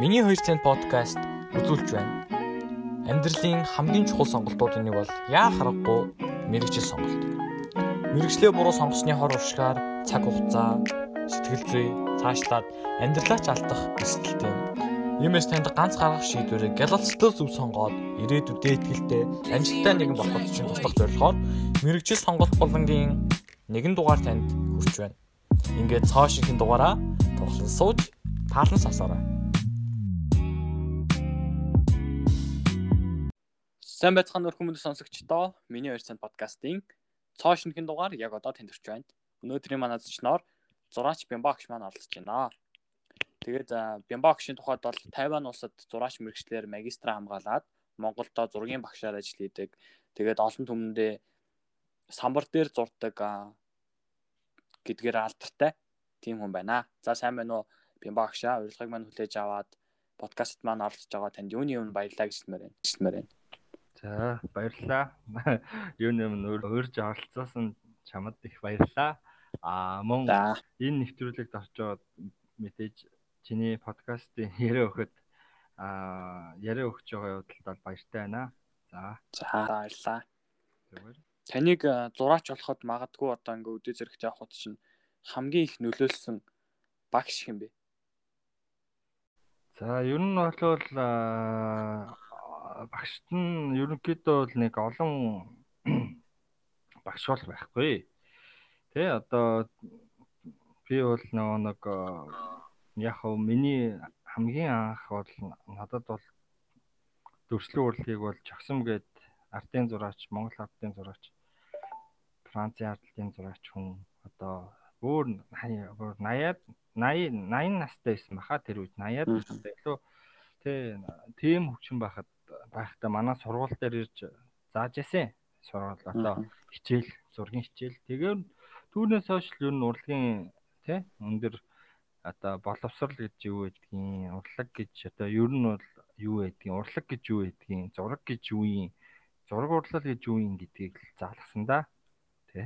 Миний 2 цент подкаст үзүүлж байна. Амьдралын хамгийн чухал сонголтуудын нэг бол яа харахгүй мэрэгжил сонголт. Мэрэгчлээ буруу сонгосны хор уршгаар цаг хугацаа, сэтгэл зүй цаашлаад амьдралаа ч алдах эсэлттэй. Иймээс танд ганц гаргах шийдвэрээ гялалцтай зөв сонгоод ирээдүйдээ ихтэй амжилттай нэгэн болоход чинь туслах зорилгоор мэрэгжил сонголт болонгийн нэгэн дугаар танд хүрч байна. Ингээд цоо шинхэн дугаараа тоглон сууж таалан сасаарай. Сайн байцгаана өрх хүмүүс сонсогчдоо. Миний 2 цент подкастын цоо шинхэн дугаар яг одоо танд хүрч байна. Өнөөдрийн манай зочноор зураач Бямбагш маань оролцож байна. Тэгээд Бямбагшийн тухайд бол Тайван улсад зураач мэрэгчлэр магистра хамгаалаад Монголдо зургийн багшаар ажил хийдэг. Тэгээд олон түмэндээ самбар дээр зурдаг гэдгээр алдартай тийм хүн байна. За сайн байна уу? Бямбагшаа урилгыг маань хүлээж аваад подкаст маань оролцож байгаа танд юуны өмнө баярлалаа гэж хэлмээр байна. За баярлалаа. Юуны өмнө өөрж оролцсон чамд их баярлалаа. Аа мөн энэ нэвтрүүлэгт орж байгаа мэдээж чиний подкастын яриа өгөхөд аа яриа өгч байгаа явдалд баяртай байна. За. За баярлалаа. Таныг зураач болоход магадгүй одоо ингээ өдөө зэрэгт явхад чинь хамгийн их нөлөөлсөн багш хэм бэ? За ер нь бол багшд нь ерөнхийдөө бол нэг олон багш бол байхгүй. Тэ одоо би бол нөгөө нэг яг хөө миний хамгийн анх бол надад бол дөрслөө урлагийг бол жагсам гээд артын зураач, Монгол артын зураач, Францын артын зураач хүн. Одоо өөр 80-аад 80 80 настай байсан баха тэр үед. 80-аад настай илүү тийм хөвчин байхад байхдаа манай сургууль дээр ирж зааж яасан сургууль одоо хичээл зургийн хичээл. Тэгээд түүнээс хойш ер нь урлагийн тий өндөр одоо боловсрал гэж юу гэдгийг урлаг гэж одоо ер нь бол юу гэдгийг урлаг гэж юу гэдгийг зураг гэж юу юм зураг урлал гэж юу юм гэдгийг заалгасан да. Тий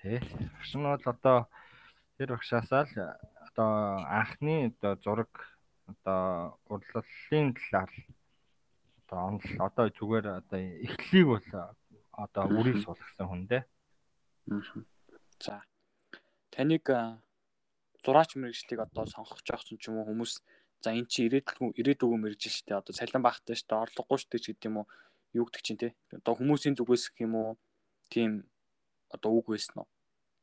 тий багш нь бол одоо тэр багшаасаа л одоо анхны одоо зураг одоо урлалын талаар одоо онл одоо зүгээр одоо эхлэлийг бол одоо үрийг суулгасан хүн дээ. За. Таныг зураач мэрэгчлийг одоо сонгох жоох ч юм уу хүмүүс за эн чи ирээдүйн ирээдүгөө мэрэгжил шүү дээ. Одоо цалин багтай шүү дээ. Орлогогүй шүү дээ гэдэг юм уу. Юу гэдэг чинь те. Одоо хүмүүсийн зүгээс гэх юм уу. Тийм одоо үг байсан уу?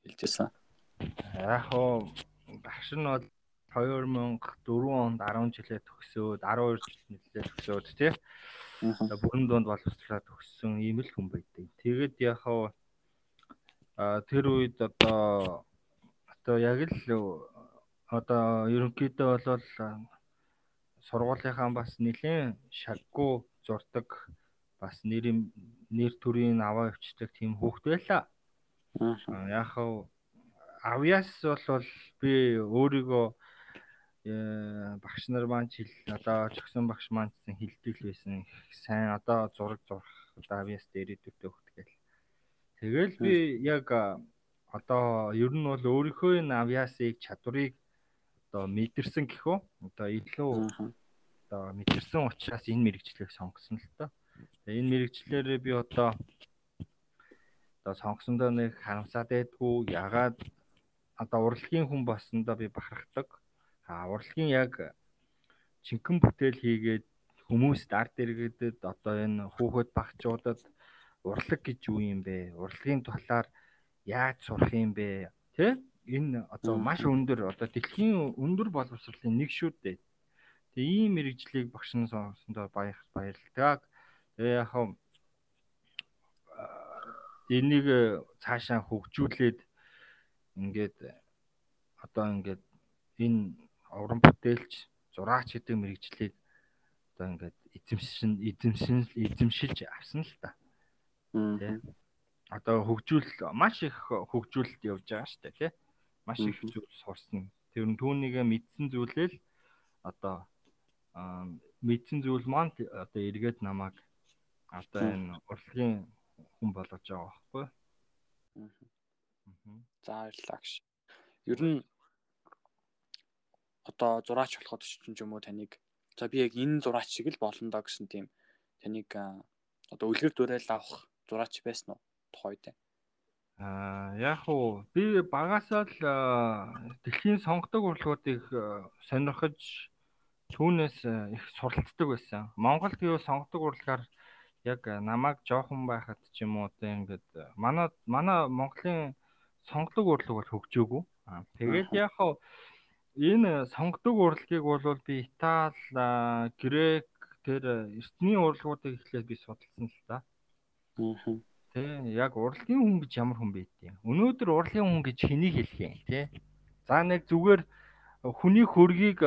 Хэлжсэн. Яг хоо багш нь бол 2004 онд 10 жилээ төгсөөд 12 жилээ төгсөөд тий. Бүрэн дунд боловсруулаад төгссөн ийм л хүн байдаг. Тэгээд яг тэр үед одоо одоо яг л одоо ерөнхийдөө бол сургуулийнхаа бас нэлийн шаггүй зурдаг бас нэр нэр төрийн аваа өвчтөг тийм хүүхд байлаа. Яг авьяас бол би өөрийгөө багш нар маань хэл одоо чогсон багш маань хэлдэг л байсан. Сайн одоо зураг зурх одоо авьяас дээр идэвхтэй хөвтгээл. Тэгэл би яг одоо ер нь бол өөрийнхөө энэ авьяасыг чадварыг одоо мэдэрсэн гэх үү? Одоо илүү одоо мэдэрсэн учраас энэ мэрэгчлийг сонгосон л тоо. Энэ мэрэгчлэрээ би одоо одоо сонгосондоо нэг харамсаад байдгүй ягаад одоо урлагийн хүн болсондоо би бахархдаг А урлагийн яг чинхэн бүтээл хийгээд хүмүүст ард иргэдэд одоо энэ хүүхэд багчуудад урлаг гэж юу юм бэ? Урлагийн талаар яаж сурах юм бэ? Тэ? Энэ одоо маш өндөр одоо дэлхийн өндөр боловсролын нэг шүү дээ. Тэгээ ийм мэрэгжлийг багш нь сонгосондоо баяр баярлалаа. Тэгээ яг энийг цаашаа хөгжүүлээд ингээд одоо ингээд энэ уран бүтээлч зураач гэдэг мэрэгжлийг одоо ингээд эзэмшин эзэмшин эзэмшилж авсан л та. Тэ. Одоо хөгжүүл маш их хөгжүүлэлт явж байгаа шүү дээ, тий. Маш их зүйл сурсан. Тэр нь түүнийг мэдсэн зүйлэл одоо мэдсэн зүйл маань одоо эргээд намайг одоо энэ урлагийн хүн болгож байгаа байхгүй. За баярлалаа гэж. Ер нь одоо зураач болоход ч юм уу таныг за би яг энэ зураач шиг л болно доо гэсэн тийм таныг одоо үлгэр дуурайл авах зураач байсан уу тухайд? Аа яг уу би багасаа л дэлхийн сонгодог урлагуудыг сонирхож түүнээс их суралцдаг байсан. Монголд юу сонгодог урлагаар яг намайг жоохон байхад ч юм уу одоо ингээд манай манай Монголын сонгодог урлаг бол хөгжөөгүй. Аа тэгээд яг хаа энэ сонгодог урлагийг бол би Итали, Грек тэр эртний урлагуудыг эхлээд би судалсан л та. Аа. Тэ яг урлагийн хүн гэж ямар хүн байдیں۔ Өнөөдөр урлагийн хүн гэж хэнийг хэлэх юм те. За нэг зүгээр хүний хөргийг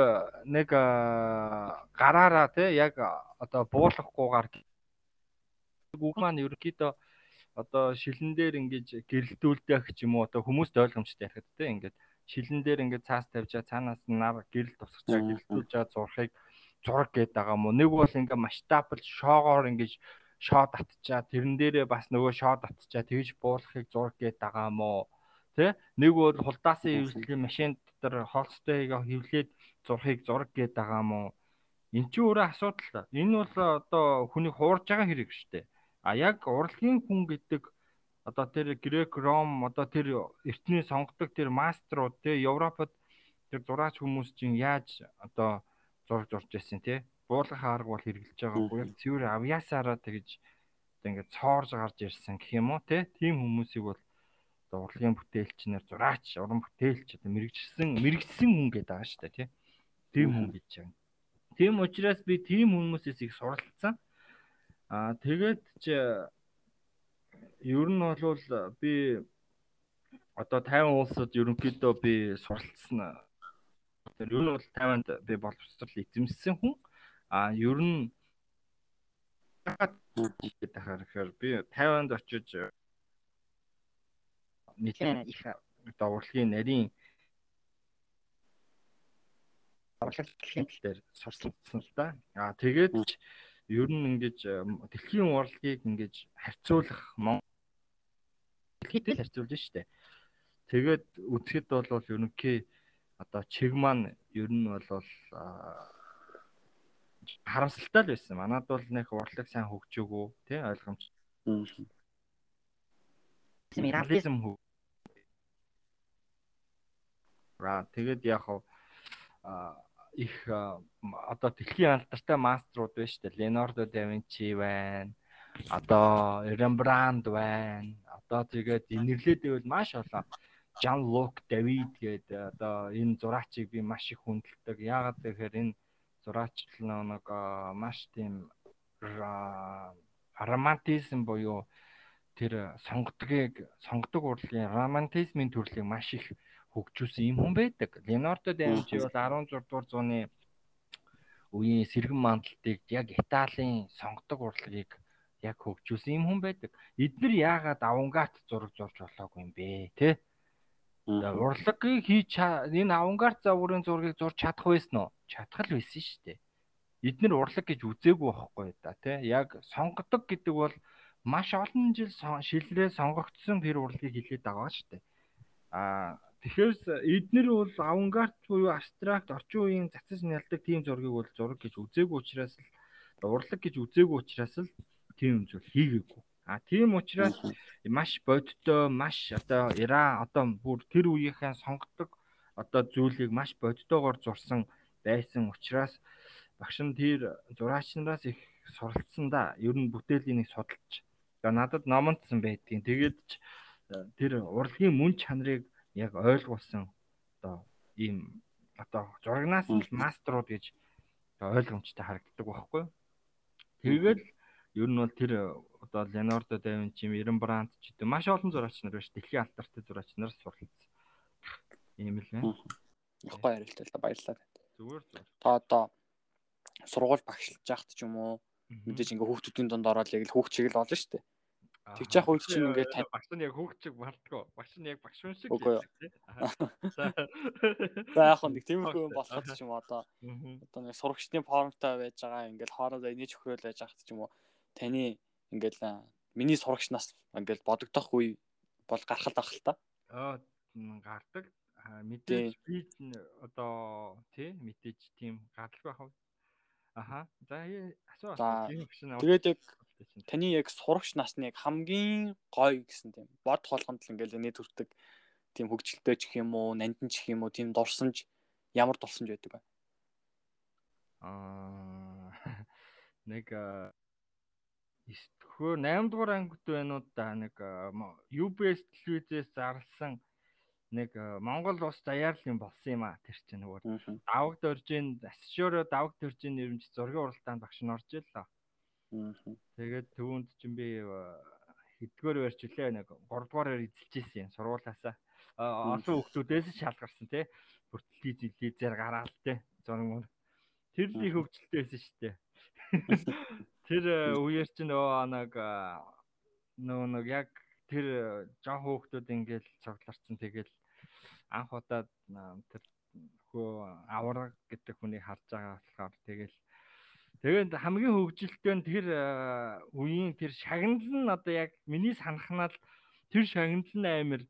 нэг гараараа те яг одоо буулгахгүйгээр үг маань ерөөхдөө одоо шилэн дээр ингэж гэрэлтүүлдэг ч юм уу одоо хүмүүст ойлгомжтой ярихад те ингээд шилэн дээр ингээд цаас тавьжаа цаанаас нар гэрэл тусгачаа гэрэлтүүлж байгаа зурхыг зураг гээд байгаа мó нэг бол ингээд масштабл шоогоор ингээд шоо татчаа тэрэн дээрээ бас нөгөө шоо татчаа тэгж буулгахыг зураг гээд байгаа мó. Тэ? Нэг бол хулдаасан хөвслийн машин дотор холстойг хөвлээд зурхыг зураг гээд байгаа мó. Эн чинь өөрөө асуудал энэ бол одоо хүний хуурж байгаа хэрэг шүү дээ. А яг урлагийн хүн гэдэг одоо тэр грек ром одоо тэр эртний сонгодог тэр маструуд те европод тэр зураач хүмүүс чинь яаж одоо зурж зурж байсан те? Буулгах арга бол хэрэгжилж байгаа буюу цэвэр авьяасаараа тэгж одоо ингээд цоорж гарч ирсэн гэх юм уу те? Тийм хүмүүсийг бол одоо урлагийн бүтээлчнэр зураач уран бүтээлч одоо мэрэгжсэн мэрэгжсэн хүн гэдэг байгаа шүү дээ те? Тийм хүн гэж байна. Тийм учраас би тийм хүмүүсээс их суралцсан. Аа тэгээд ч ер нь бол би одоо 50 улсад ерөнхийдөө би суралцсан. Тэр ер нь бол 50-нд би боловсрол эзэмссэн хүн. А ер нь гэдэг ахаар би 50-нд очиж нэлээд их одоо урлагийн нарийн урлагийн дээр суралцсан л да. А тэгээд ер нь ингэж дэлхийн урлагийг ингэж харьцуулах Монгол дэлхийд харьцуулж штэ. Тэгээд үзэхэд бол ерөнхий одоо чиг маань ер нь бол харамсалтай л байсан. Манад бол нэг урлаг сайн хөгжөөгөө тий ойлгомж. Мирализм хөө. Ра тэгээд яг аа их одоо дэлхийн алдартай маструуд байна шүү дээ. Ленардо да Винчи байна. Одоо Рембрандт байна. Одоо тэгээд инэрлээд байвал маш олон Жан Лук Давид гэдэг одоо энэ зураачийг би маш их хүндэлдэг. Яагаад гэхээр энэ зураач нэг маш тийм романтизм буюу тэр сонгодгийг сонгодог урлагийн романтизмын төрлийг маш их хөгжүүлсэн юм хүн байдаг. Ленардо да Винчи бол 16 дугаар зууны үеийн сэргэн мандалтыг яг Италийн сонгодог урлагийг яг хөгжүүлсэн юм хүн байдаг. Эднэр яагаад авангард зураг зурж болоогүй юм бэ, тэ? Урлагийг хийж энэ авангард заврын зургийг зурж чадах байсан уу? Чадах л байсан шүү дээ. Эднэр урлаг гэж үзээгүй байхгүй да, тэ? Яг сонгодог гэдэг бол маш олон жил шилрээ сонгогдсон тэр урлагийг хилээд байгаа шүү дээ. Аа Тэгэхээр эднэр бол авангард буюу абстракт орчин үеийн цацаж нялдаг тийм зургийг бол зураг гэж үзээгүй учраас л урлаг гэж үзээгүй учраас л тийм зүйл хийгээгүй. А тийм учраас маш бодтой, маш одоо эра одоо бүр тэр үеийнхэн сонгодог одоо зүйлийг маш бодтойгоор зурсан байсан учраас багш нь тэр зураач нараас их суралцсан да. Ер нь бүтээлийн нэг судалж. Надад номонцсон байдгийн. Тэгээд ч тэр урлагийн мөн чанарыг яг ойлгуулсан одоо ийм одоо зурагнаас л маструуд гэж ойлгомжтой харагддаг байхгүй. Тэгэл ер нь бол тэр одоо Леонардо да Винчи, Рембрандт ч гэдэг маш олон зураач нар биш дэлхийн алдартай зураач нар сурлалцсан. Ийм л байна. Их гоё ярилтал та баярлалаа. Зүгээр зүгээр. Та одоо сургууль багшлж яхад ч юм уу мэдээж ингээ хүүхдүүдийн дунд ороод яг л хүүхд чиг л болно шүү дээ. Тэгж яах үед чинь ингээд тань багш нь яг хөөгчөг бардгоо. Багш нь яг багш шиг тийм. За яг нэг тиймэрхүү юм болоход ч юм одоо одоо нэг сурагчдын формтой байж байгаа ингээд хоорондоо инээж өхрөөл байж хахт ч юм уу таны ингээд миний сурагч нас ингээд бодогдох үе бол гарах л ах л та. Аа гардаг. Мэдээж би одоо тий мэдээж тийм гардаг байх. Аха. За асуу асуу. Тэгээд яг таны яг сурагч насны яг хамгийн гоё гэсэн тийм бод толгонд л ингээл нэ төртөг тийм хөгжилтэй ч юм уу, нандин ч юм уу, тийм дурсамж ямар дурсамж байдаг вэ? Аа нэг 9 8 дугаар ангид байна уу да нэг UBS телевизээс зарлсан нэг Монгол улс заяарлын болсон юм а тэр чинь нөгөө давагд оржин асшоро давагд оржин нэрмж зургийн уралдаанд багш нь орж ирлээ. Тэгээд төвөнд чинь би хэдгээр барьчлаа нэг 3 дугаараар эзэлжсэн сургуулаасаа. Олон хүмүүсээс шалгарсан тий. Бүртгэл зилээ гараал тий. Зураг мөр. Тэр л их хөвгчлөлтэй байсан шүү дээ. Тэр үеэр чинь нөгөө нэг нөгөө нэг яг тэр жоо хөөхтүүд ингээл цогцларсан тэгэл анх удаа тэр хөө авраг гэдэг хүнийг харж байгаа болохоор тэгэл тэгээд хамгийн хөвгөлтэй нь тэр үеийн тэр шагнал нь одоо яг миний санахнаар тэр шагнал нь амир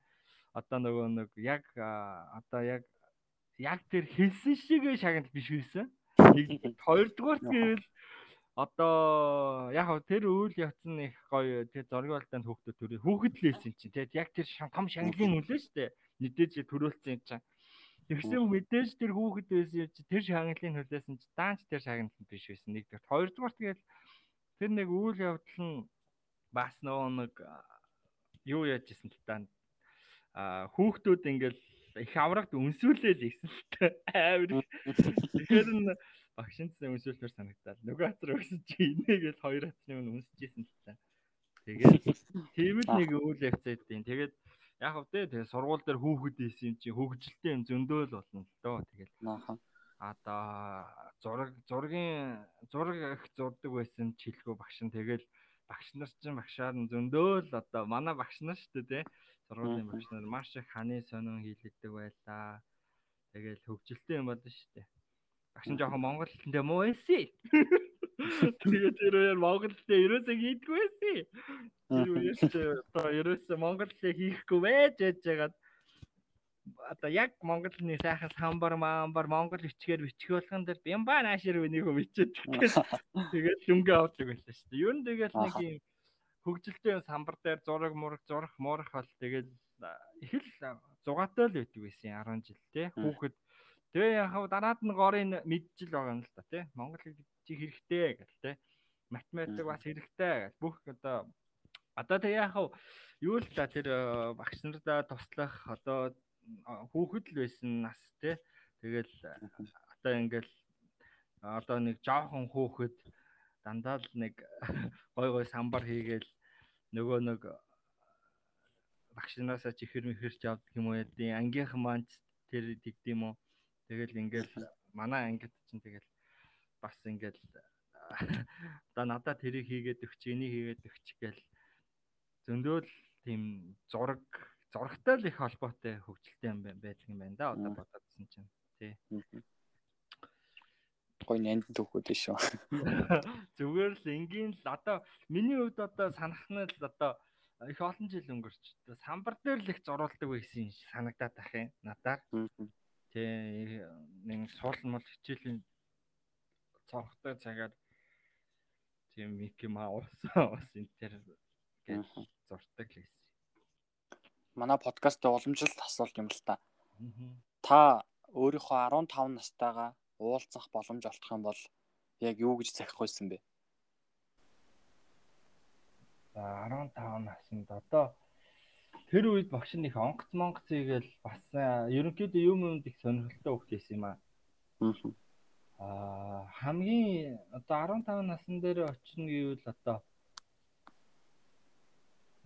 одоо нөгөө нэг яг одоо яг яг тэр хэлсэн шиг шагнал биш байсан. Хоёрдугаар тэгэл одоо яг тэр үйл явц нь их гоё тэр болтойд хөөхдөд төрөө хүүхэд л байсан чинь тэгээд яг тэр том шанглын үлээ штэ мэдээж төрүүлсэн юм чинь. Тэгсэн мэдээж тэр хүүхэд байсан юм чи тэр шанглын хүлээсэн чи даанч тэр шагналт биш байсан. Нэгдүгээр хоёрдугаар тэгээд тэр нэг үйл явдал нь бас нөгөө нэг юу яаж исэн л та а хүүхдүүд ингээл их аврагт өнсүүлээл ийсэн л та. Амар. Тэгэхээр нь багшинтсан өмсөлтөөр санагдал. Нөгөө хацар өгсөн чи инээгээл хоёр хацны өмнө өмсөжсэн л та. Тэгээд тийм л нэг үйл явцаадیں۔ Тэгээд яг хөө тэгээ сургууль дээр хүүхэд ийсэн юм чи хөгжилтэй юм зөндөөл болно л доо. Тэгэл. Одоо зураг зургийн зураг их зурдаг байсан чилгүү багш нь тэгэл багш нар чинь багшаар нь зөндөөл одоо манай багш нар шүү дээ. Сургуулийн багш нар маш их ханы сонин хийлэгдэг байлаа. Тэгэл хөгжилтэй юм болно шүү дээ. Багш нь жоохон монгол хэлтэй муу байсан. Тэгээд тэр үеэр монгол хэлтэй ерөөсөө хийдгүй байсан. Тэр үеэр ч одоо ерөөсөө монгол хэлээ хийхгүй байж яж жагаад одоо яг монгол хэлний сайхан самбар маамбар монгол бичгээр бичих болгон дээр бямба наашир үнийг бичээд тэгээд дүнгээ авдаг байсан шүү дээ. Ер нь тэгэл нэг юм хөгжилтэй самбар дээр зураг мураг зурах муурах бол тэгэл их л зугаатай л байдаг байсан 10 жил те. Хүүхэд Тэгээ яг дараад нь горын мэджил байгаа юм л та тий. Монгол хэл чи хэрэгтэй гэл тий. Математик бас хэрэгтэй гэл бүх одоо одоо тэгээ яг юу л та тэр э, багш нартаа туслах одоо хүүхэд л байсан нас тий. Тэгэл одоо ингээл одоо нэг жоохон хүүхэд дандаа л нэг гой гой самбар хийгээл нөгөө нэг багш нараасаа чихэр мэхэрч авдаг юм уу яа ангийнхан маань тэр тэгдэм үү Тэгэл ингээл манай ангид чинь тэгэл бас ингээл одоо надад тэрийг хийгээд өгч, энийг хийгээд өгч гээл зөндөөл тийм зураг зурагтай л их холбоотой хөгжилтэй юм байдаг юм байна да одоо бодоодсэн чинь тий. Гой нанд төгөөд шүү. Зүгээр л энгийн л одоо миний хувьд одоо санах нь л одоо их олон жил өнгөрч самбар дээр л их зурулдаг байсан санагдаад ах юм надаар. Тэ нэг суул мал хичээлийн цонхтой цагаар тийм Мики Маус бас энэ төр гэж зурдаг л байсан. Манай подкаст уламжлалт асуулт юм л та. Та өөрийнхөө 15 настайгаа уулзах боломж олдох юм бол яг юу гэж захих байсан бэ? За 15 наснд одоо тэр үед багш нь их онгоц монгоц хийгээл бас ерөнхийдөө юм юмд их сонирхолтой хөвгт байсан юм аа. Аа хамгийн одоо 15 насн дээр очино гэвэл одоо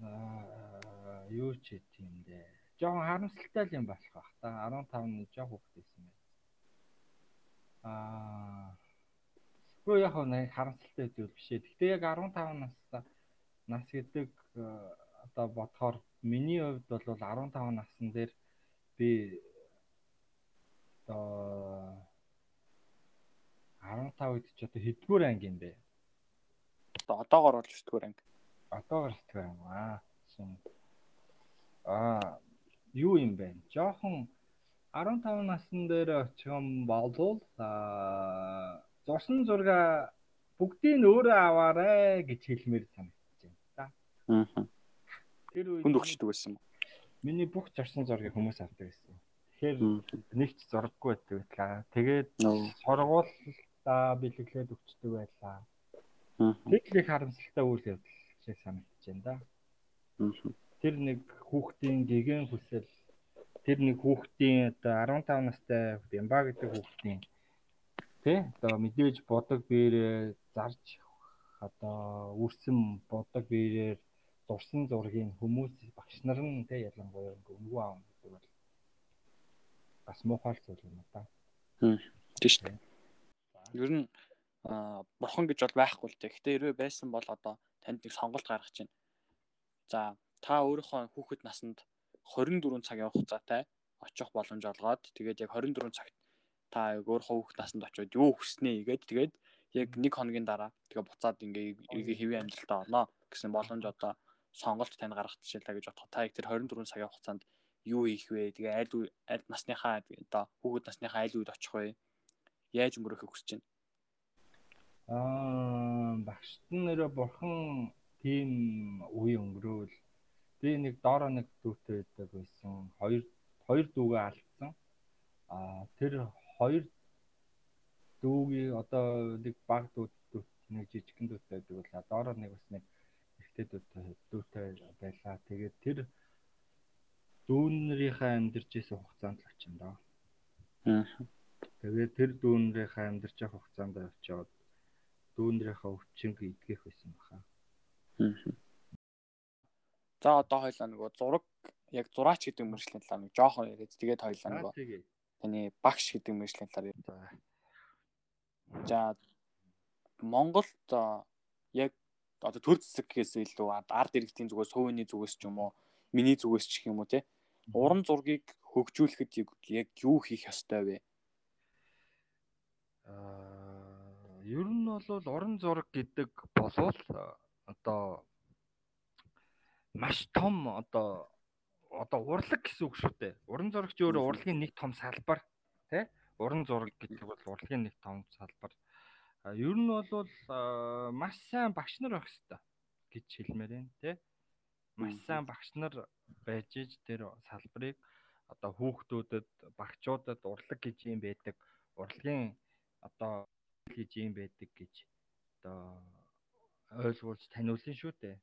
аа юу ч юм дээ. Жохон харамсалтай юм болох бах та 15 нь жоох хөвгт байсан байна. Аа Гэхдээ яг нэг харамсалтай зүйл биш ээ. Гэхдээ яг 15 нас нас гэдэг одоо бодохоор Миний хувьд бол 15 насн дээр би одоо 15 үед ч одоо хэдгээр анги юм бэ? Одоо одоогоор болж 9-р анги. Одоогоор 9-р анги. Аа. Аа, юу юм бэ? Жохон 15 насн дээр очих юм бол аа 6 зурсан зурга бүгдийг өөрөө аваарэ гэж хэлмээр санагдаж байна да. Аа. Тэр үед хүнд өгчдөг байсан. Миний бүх зурсан зургийг хүмүүс авдаг байсан. Тэгэхээр нэгч зураггүй байдаг байлаа. Тэгээд сургуулиудаа бэлэглээд өгчдөг байлаа. Тэглийг харамсалтай үйл явдал шиг санагдаж байна да. Тэр нэг хүүхдийн гэгэн хүсэл тэр нэг хүүхдийн одоо 15 настай Бямба гэдэг хүүхдийн тий одоо мэдээж бодог биерээ зарж одоо үрсэн бодог биерээр зурсан зургийг хүмүүс багш нар нь тий ялангуяа өнгөө аав гэдэг бол бас муухай зүйл юм да. Тийм шүү дээ. Ер нь бурхан гэж бол байхгүй л дээ. Гэтэ хэрвээ байсан бол одоо танд нэг сонголт гаргаж чинь. За та өөрийнхөө хүүхэд наснд 24 цаг явах хугацаатай очих боломж олгоод тэгээд яг 24 цагт та өөрийнхөө хүүхд насанд очиод юу хүснэ гээд тэгээд яг нэг хоногийн дараа тэгээ буцаад ингээ хэвийн амжилтаа орно гэсэн боломж одоо сонголт тань гаргах жишээлээ гэж бодох. Та яг тэр 24 цагийн хугацаанд юу хийх вэ? Тэгээ аль аль насныхаа одоо хүүхэд насныхаа аль үед очих вэ? Яаж өнгөрөхийг хүсэж байна? Аа багшд нэрэ бурхан тийм үе өнгөрөөл би нэг доороо нэг дүүтэй байдаг байсан. Хоёр хоёр дүүгээ алдсан. Аа тэр хоёр дүүгийн одоо нэг баг дүүд нэг жижигхэн дүүтэй байдаг бол доороо нэг бас нэг эрэгтэй дүүтэй байлаа. Тэгээд тэр дүүнэрийнхээ амьдарч исэн хугацаанд л очив доо. Аа. Тэгээд тэр дүүнэрийнхээ амьдарч явах хугацаанд очиод дүүнэрийнхээ өвчнөг идгэх байсан баха. Аа. За одоо хоёлаа нөгөө зураг яг зураач гэдэг мөржлийн талаар нэг жоохон яриад тэгээд хоёлаа нөгөө таны багш гэдэг мэржлийн талаар ярьж За Монголд яг одоо төр зэсгээс илүү ард иргэдийн зүгээс хувийн зүгээс ч юм уу миний зүгээс ч юм уу те уран зургийг хөгжүүлэхэд яг юу хийх ёстой вэ? Аа ер нь бол уран зураг гэдэг болвол одоо маш том одоо одоо урлаг гэсэн үг шүү дээ. Уран зурагч өөрөө урлагийн нэг том салбар тий? Уран зураг гэдэг бол урлагийн нэг том салбар. А ер нь бол маш сайн багш нар байх хэрэгтэй гэж хэлмээр байна тий? Маш сайн багш нар байж иж тэр салбарыг одоо хүүхдүүдэд багчуудад урлаг гэж юм байдаг. Урлагийн одоо гэж юм байдаг гэж одоо ойлгуулж таниулсан шүү дээ.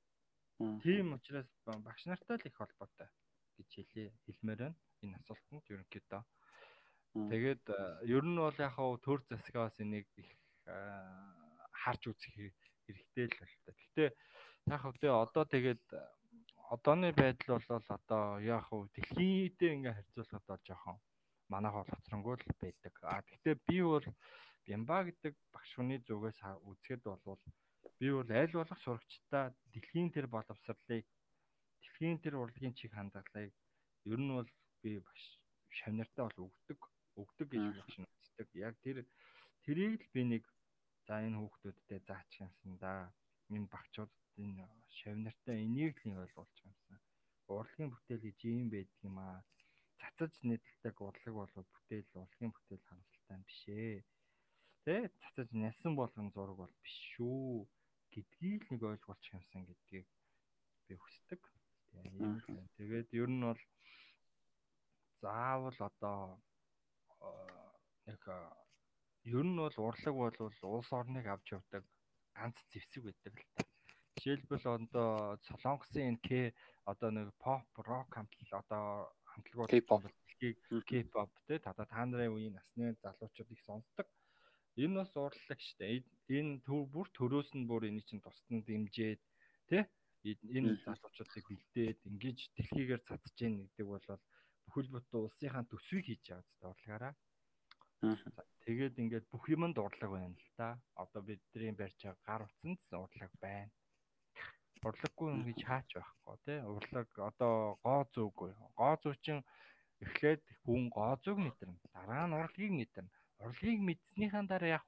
Тийм учраас багш нартай л их холбоотой гэж хэлээ хэлмээр байна. Энэ асуултанд ерөнхийдөө. Тэгээд ер нь бол яг хав төр засгаас энийг их харж үзэх хэрэгтэй л байна. Гэхдээ яг тэ одоо тэгээд одооны байдал бол одоо яг хав дэлхийдээ ингээ харьцуулахад бол жоохон манайх бол хоцронгуй л байдаг. А гэхдээ би бол Бямба гэдэг багш хүний зүгээс үзэхэд бол би бол аль болох сурагчдаа дэлхийн тэр боловсролыг дэлхийн тэр урлагийн чиг хандлагыг ер нь бол би багш шавнартаа бол өгдөг өгдөг гэж багш үздэг. Яг тэр тэрийг л би нэг за энэ хүүхдүүдтэй заач юмсан да. Энэ багчууд энэ шавнартаа энийг л ойлгуулж юмсан. Урлагийн бүтээл гэж юм байдаг юм аа. Цацаж нэдэлдэг урлаг болов бүтээл урлагийн бүтээл харамсалтай биш ээ. Тэ цацаж нялсан болгон зураг бол биш шүү гэдгийг нэг ойлгуулж юмсан гэдгийг би хүсдэг. Тэгээд ер нь бол заавал одоо яг ер нь бол урлаг бол улс орныг авч явдаг ганц зэвсэг байдаг л та. Жишээлбэл одоо Солонгосын энэ К одоо нэг pop rock хамтлал одоо хамтлагууд дэлхийг K-pop те та та нарын үеийн насны залуучууд их сонсдог. Энэ бас урлаг шүү дээ. Энэ төв бүр төрөөс нь бүр энэ чинь тусдан дэмжээд тий энэ залуучуудыг бэлдээд ингэж дэлхийгээр цацж гин гэдэг бол бүхэл бүтэн улсынхаа төсвийг хийж байгаа зү урлагаараа. Тэгээд ингээд бүх юмд урлаг байна л да. Одоо бидний барьж байгаа гар утсанд урлаг байна. Урлаггүй ингэж хаач байхгүй тий. Урлаг одоо гоо зөөгүй. Гоо зөө чин эхлээд хүн гоо зөөг мэдэрнэ. Дараа нь урлагийг мэдэрнэ урлагийг мэдснийхаа дараа яг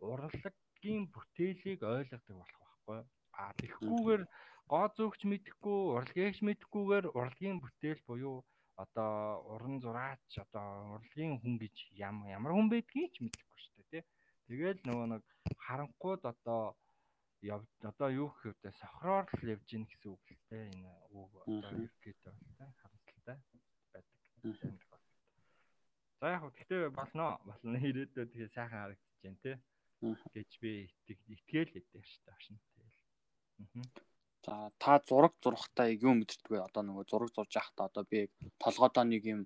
урлагийн бүтээлийг ойлгодог болох байхгүй. А тэгхгүйгээр гоо зүгч мэдэхгүй, урлагийгч мэдэхгүйгээр урлагийн бүтээл буюу одоо уран зураач одоо урлагийн хүн гэж ямар хүн байдгийг ч мэдэхгүй шүү дээ тий. Тэгэл нөгөө нэг харанхууд одоо яв одоо юу гэх вэ сохроор л явж гин гэсэн үг л те энэ үг одоо бол те харамсалтай байдаг. За яг хөө гэхдээ болно болно ирээдүйд тэгээ сайхан харагдаж байна те гэж би итгэл өгдөг шүү дээ тэгэл. За та зураг зурхтаа юу мэдэрдэг вэ? Одоо нөгөө зураг зурж байхдаа одоо би толгойдоо нэг юм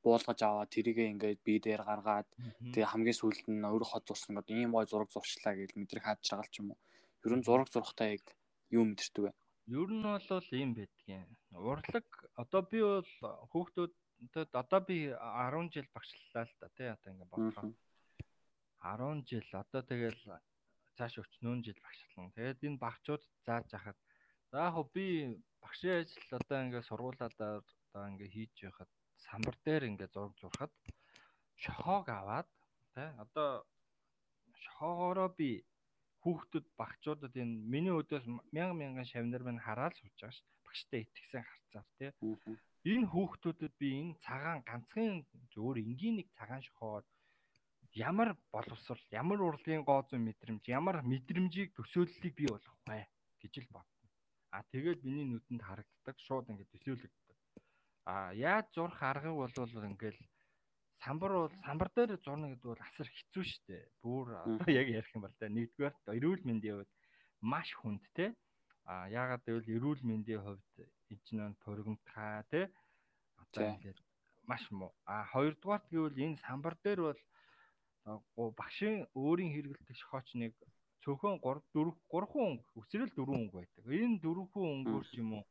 буулгаж аваад тэрийгээ ингээд бие дээр гаргаад тэгээ хамгийн сүүлд нь өөрөө хот зурсан гэдэг ийм гой зураг зурчлаа гэж мэдрэх хаад чагаал ч юм уу. Ер нь зураг зурхтаа яг юу мэдэрдэг вэ? Ер нь бол ийм байдгийн. Урлаг одоо би бол хүүхдүүдэд одоо би 10 жил багшлалаа л да тий одоо ингээд бодлоо. 10 жил одоо тэгэл цааш өчнөн жил багшлална. Тэгээд энэ багчууд зааж яхад за яг би багшийн ажил одоо ингээд сургуулиудаар одоо ингээд хийж байхад самбар дээр ингээд зураг зурхад шохоог аваад тий одоо шохоогоороо би хүүхдүүд багчуудад энэ миний өдөөс мянган мянган шавнар минь хараад сууж байгаа ш. Багштай итгэсэн харцаар тий. Энэ хүүхдүүдэд би энэ цагаан ганцхан зөвөр энгийн нэг цагаан шохоор ямар боловсрал, ямар урлагийн гоо зүйн мэдрэмж, ямар мэдрэмжийг төсөөллийг бий болгох вэ гэж л бодно. А тэгээд миний нүдэнд харагддаг шууд ингээд төсөөлөгдөв А яаж зурх арга бол ингээл самбар бол самбар дээр зурна гэдэг бол асар хэцүү шттэ. Бүр одоо яг ярих юм бол та нэгдүгээр эрүүл мэндийн хувьд маш хүнд те. А яагаад гэвэл эрүүл мэндийн хувьд эжнэн төргөмтхаа те. Одоо ингээд маш муу. А хоёрдугаарт гэвэл энэ самбар дээр бол багшийн өөрийн хэрэгэлдэг шохооч нэг цөөхөн 3 4 3 хүн өсрөл 4 хүн байдаг. Энэ 4 хүн өнгөөр ч юм уу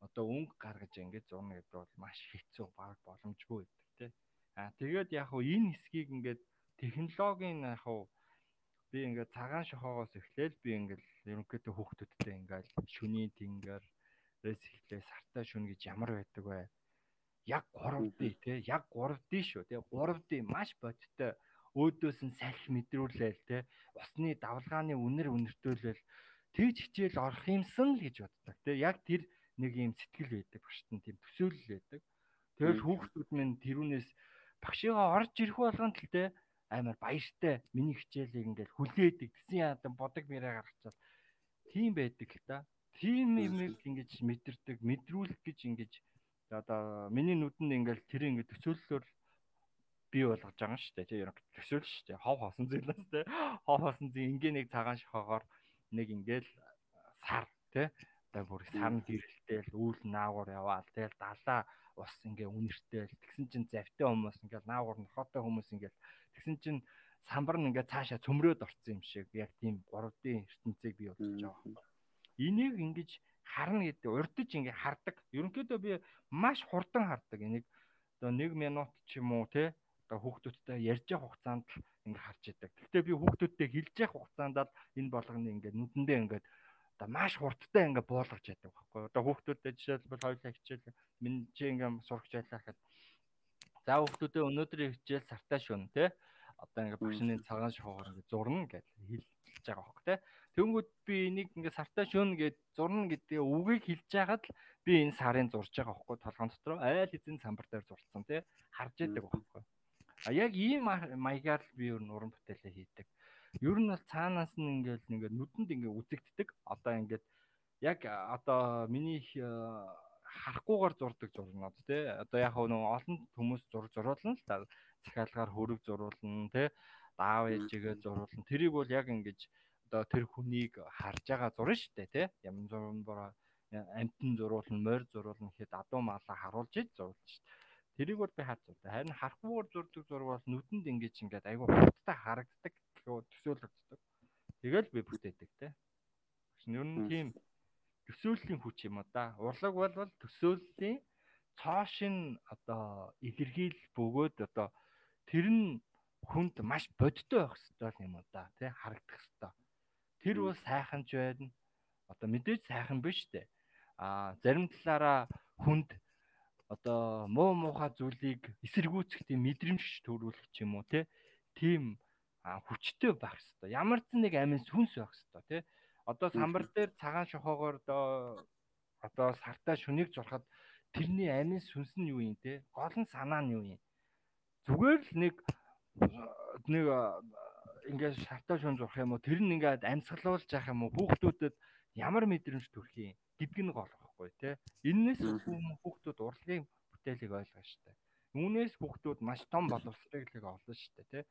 одоо өнгө гаргаж ингэж зурна гэдэг бол маш хэцүү баг боломжгүй байдаг тий. Аа тэгээд яг хуу энэ хэсгийг ингээд технологийн яг хуу би ингээд цагаан шохоогоос эхлээл би ингээд ерөнхийдөө хүүхдүүдтэй ингээд шүний тэнгэр рэс эхлээ сартаа шүн гэж ямар байдаг вэ? Яг 3D тий яг 3D шүү тий 3D маш бодиттой өөдөөс нь салхи мэдрүүлээл тий усны давлгааны үнэр үнэртүүлэл. Тэгж хичээл орох юмсан л гэж боддог тий яг тэр нэг юм сэтгэл байдаг багшд нь тийм төсөөлөл байдаг. Тэгэл хүүхдүүд минь тэрүүнээс багшигаа орж ирэх болгонд л те амар баяртай миний хичээлийг ингээл хүлээдэг гэсэн яадан бодог мэрэ гаргачаад тийм байдаг л та. Тийм юм ингэж мэдэрдэг, мэдрүүлэх гэж ингэж одоо миний нүдэнд ингээл тэр ингэ төсөөллөөр бий болгож байгаа шүү дээ. Тийм төсөөлөл шүү дээ. Хов хосон зэлээс те. Хов хосон зэн ингээ нэг цагаан шохоогоор нэг ингээл сар те одоо бүр сарн гэрэлтэл үүл наагур яваал тэгэл далаа ус ингээ үнэртэл тэгсэн чин завтай хүмүүс ингээ наагур нохотой хүмүүс ингээ тэгсэн чин самбар нь ингээ цаашаа цөмрөөд орсон юм шиг яг тийм 3D ертөнцийг бий болгож байгаа. Энийг ингэж харна гэдэг урдж ингээ хардаг. Ерөнхийдөө би маш хурдан хардаг. Энийг одоо 1 минут ч юм уу те одоо хүүхдүүдтэй ярьж явах хугацаанд л ингээ харж идэг. Гэхдээ би хүүхдүүдтэй хэлж явах хугацаанд л энэ болгоны ингээ нүдэндээ ингээ одоо маш хурдтай ингээ буулгаж яддаг байхгүй. Одоо хүүхдүүдэд жишээлбэл хоёулаа хичээл минь чи ингээ сурах жайлаа гэхэд за хүүхдүүдээ өнөөдрийн хичээл сартаа шүн те одоо ингээ багшны цагаан шохоор ингээ зурна гэж хэлж байгаа байхгүй те. Тэнгүүд би энийг ингээ сартаа шүн гэж зурна гэдэг үгийг хэлж байгаад л би энэ сарын зурж байгаа байхгүй толгоон дотор айл эзэн самбар дээр зурцсан те харж яадаг байхгүй. А яг ийм маягаар би ер нь уран бүтээлээ хийдэг ер нь бол цаанаас нь ингээл ингээд нүдэнд ингээд үзэгддэг. Одоо ингээд яг одоо миний харахгүйгээр зурдаг зурнууд тий. Одоо яг нөгөө олон хүмүүс зур зуруулна л та захиалгаар хөрөг зуруулна тий. Даав ээжигээ зуруулна. Тэрийг бол яг ингэж одоо тэр хүнийг харж байгаа зурна шүү дээ тий. Ямар зурн бороо амтэн зуруулна, морь зуруулна гэхэд адуу маалаа харуулж иж зуруулна шүү дээ. Тэрийг бол би хаад зурдаг. Харин харахгүйгээр зурдаг зураг бол нүдэнд ингэж ингээд айгүй хурдтай харагддаг төсөөлөгддөг. Тэгэл би бүтээдэг те. Ер нь тийм төсөөллийн хүч юм да. Урлаг бол төсөөллийн цоошин одоо илэрхийл бөгөөд одоо тэр нь хүнд маш бодтой байх хэрэгтэй юм да тий харагдах хэрэгтэй. Тэр бол сайхан ч байна. Одоо мэдээж сайхан биш үү? А зарим талаараа хүнд одоо муу муухай зүйлийг эсэргүүцэх тийм мэдрэмж төрүүлэх ч юм уу тий. Тийм хүчтэй байх хэрэгтэй. Ямар ч нэг амин сүнс байх хэрэгтэй тий. Одоо самбар дээр цагаан шохоогоор одоо сартаа шүнийг зурхад тэрний амин сүнс нь юу юм те? Гол нь санаа нь юу юм? Зүгээр л нэг нэг ингээд шартаа шун зурх юм уу тэр нь ингээд амьсгалуулж яах юм уу хүүхдүүдэд ямар мэдрэмж төрөх юм гэдг нь гол байхгүй тий. Эннээс хүүхдүүд урлагийн бүтээлийг ойлгоо штэ. Үүнээс хүүхдүүд маш том боловсролыг олно штэ тий.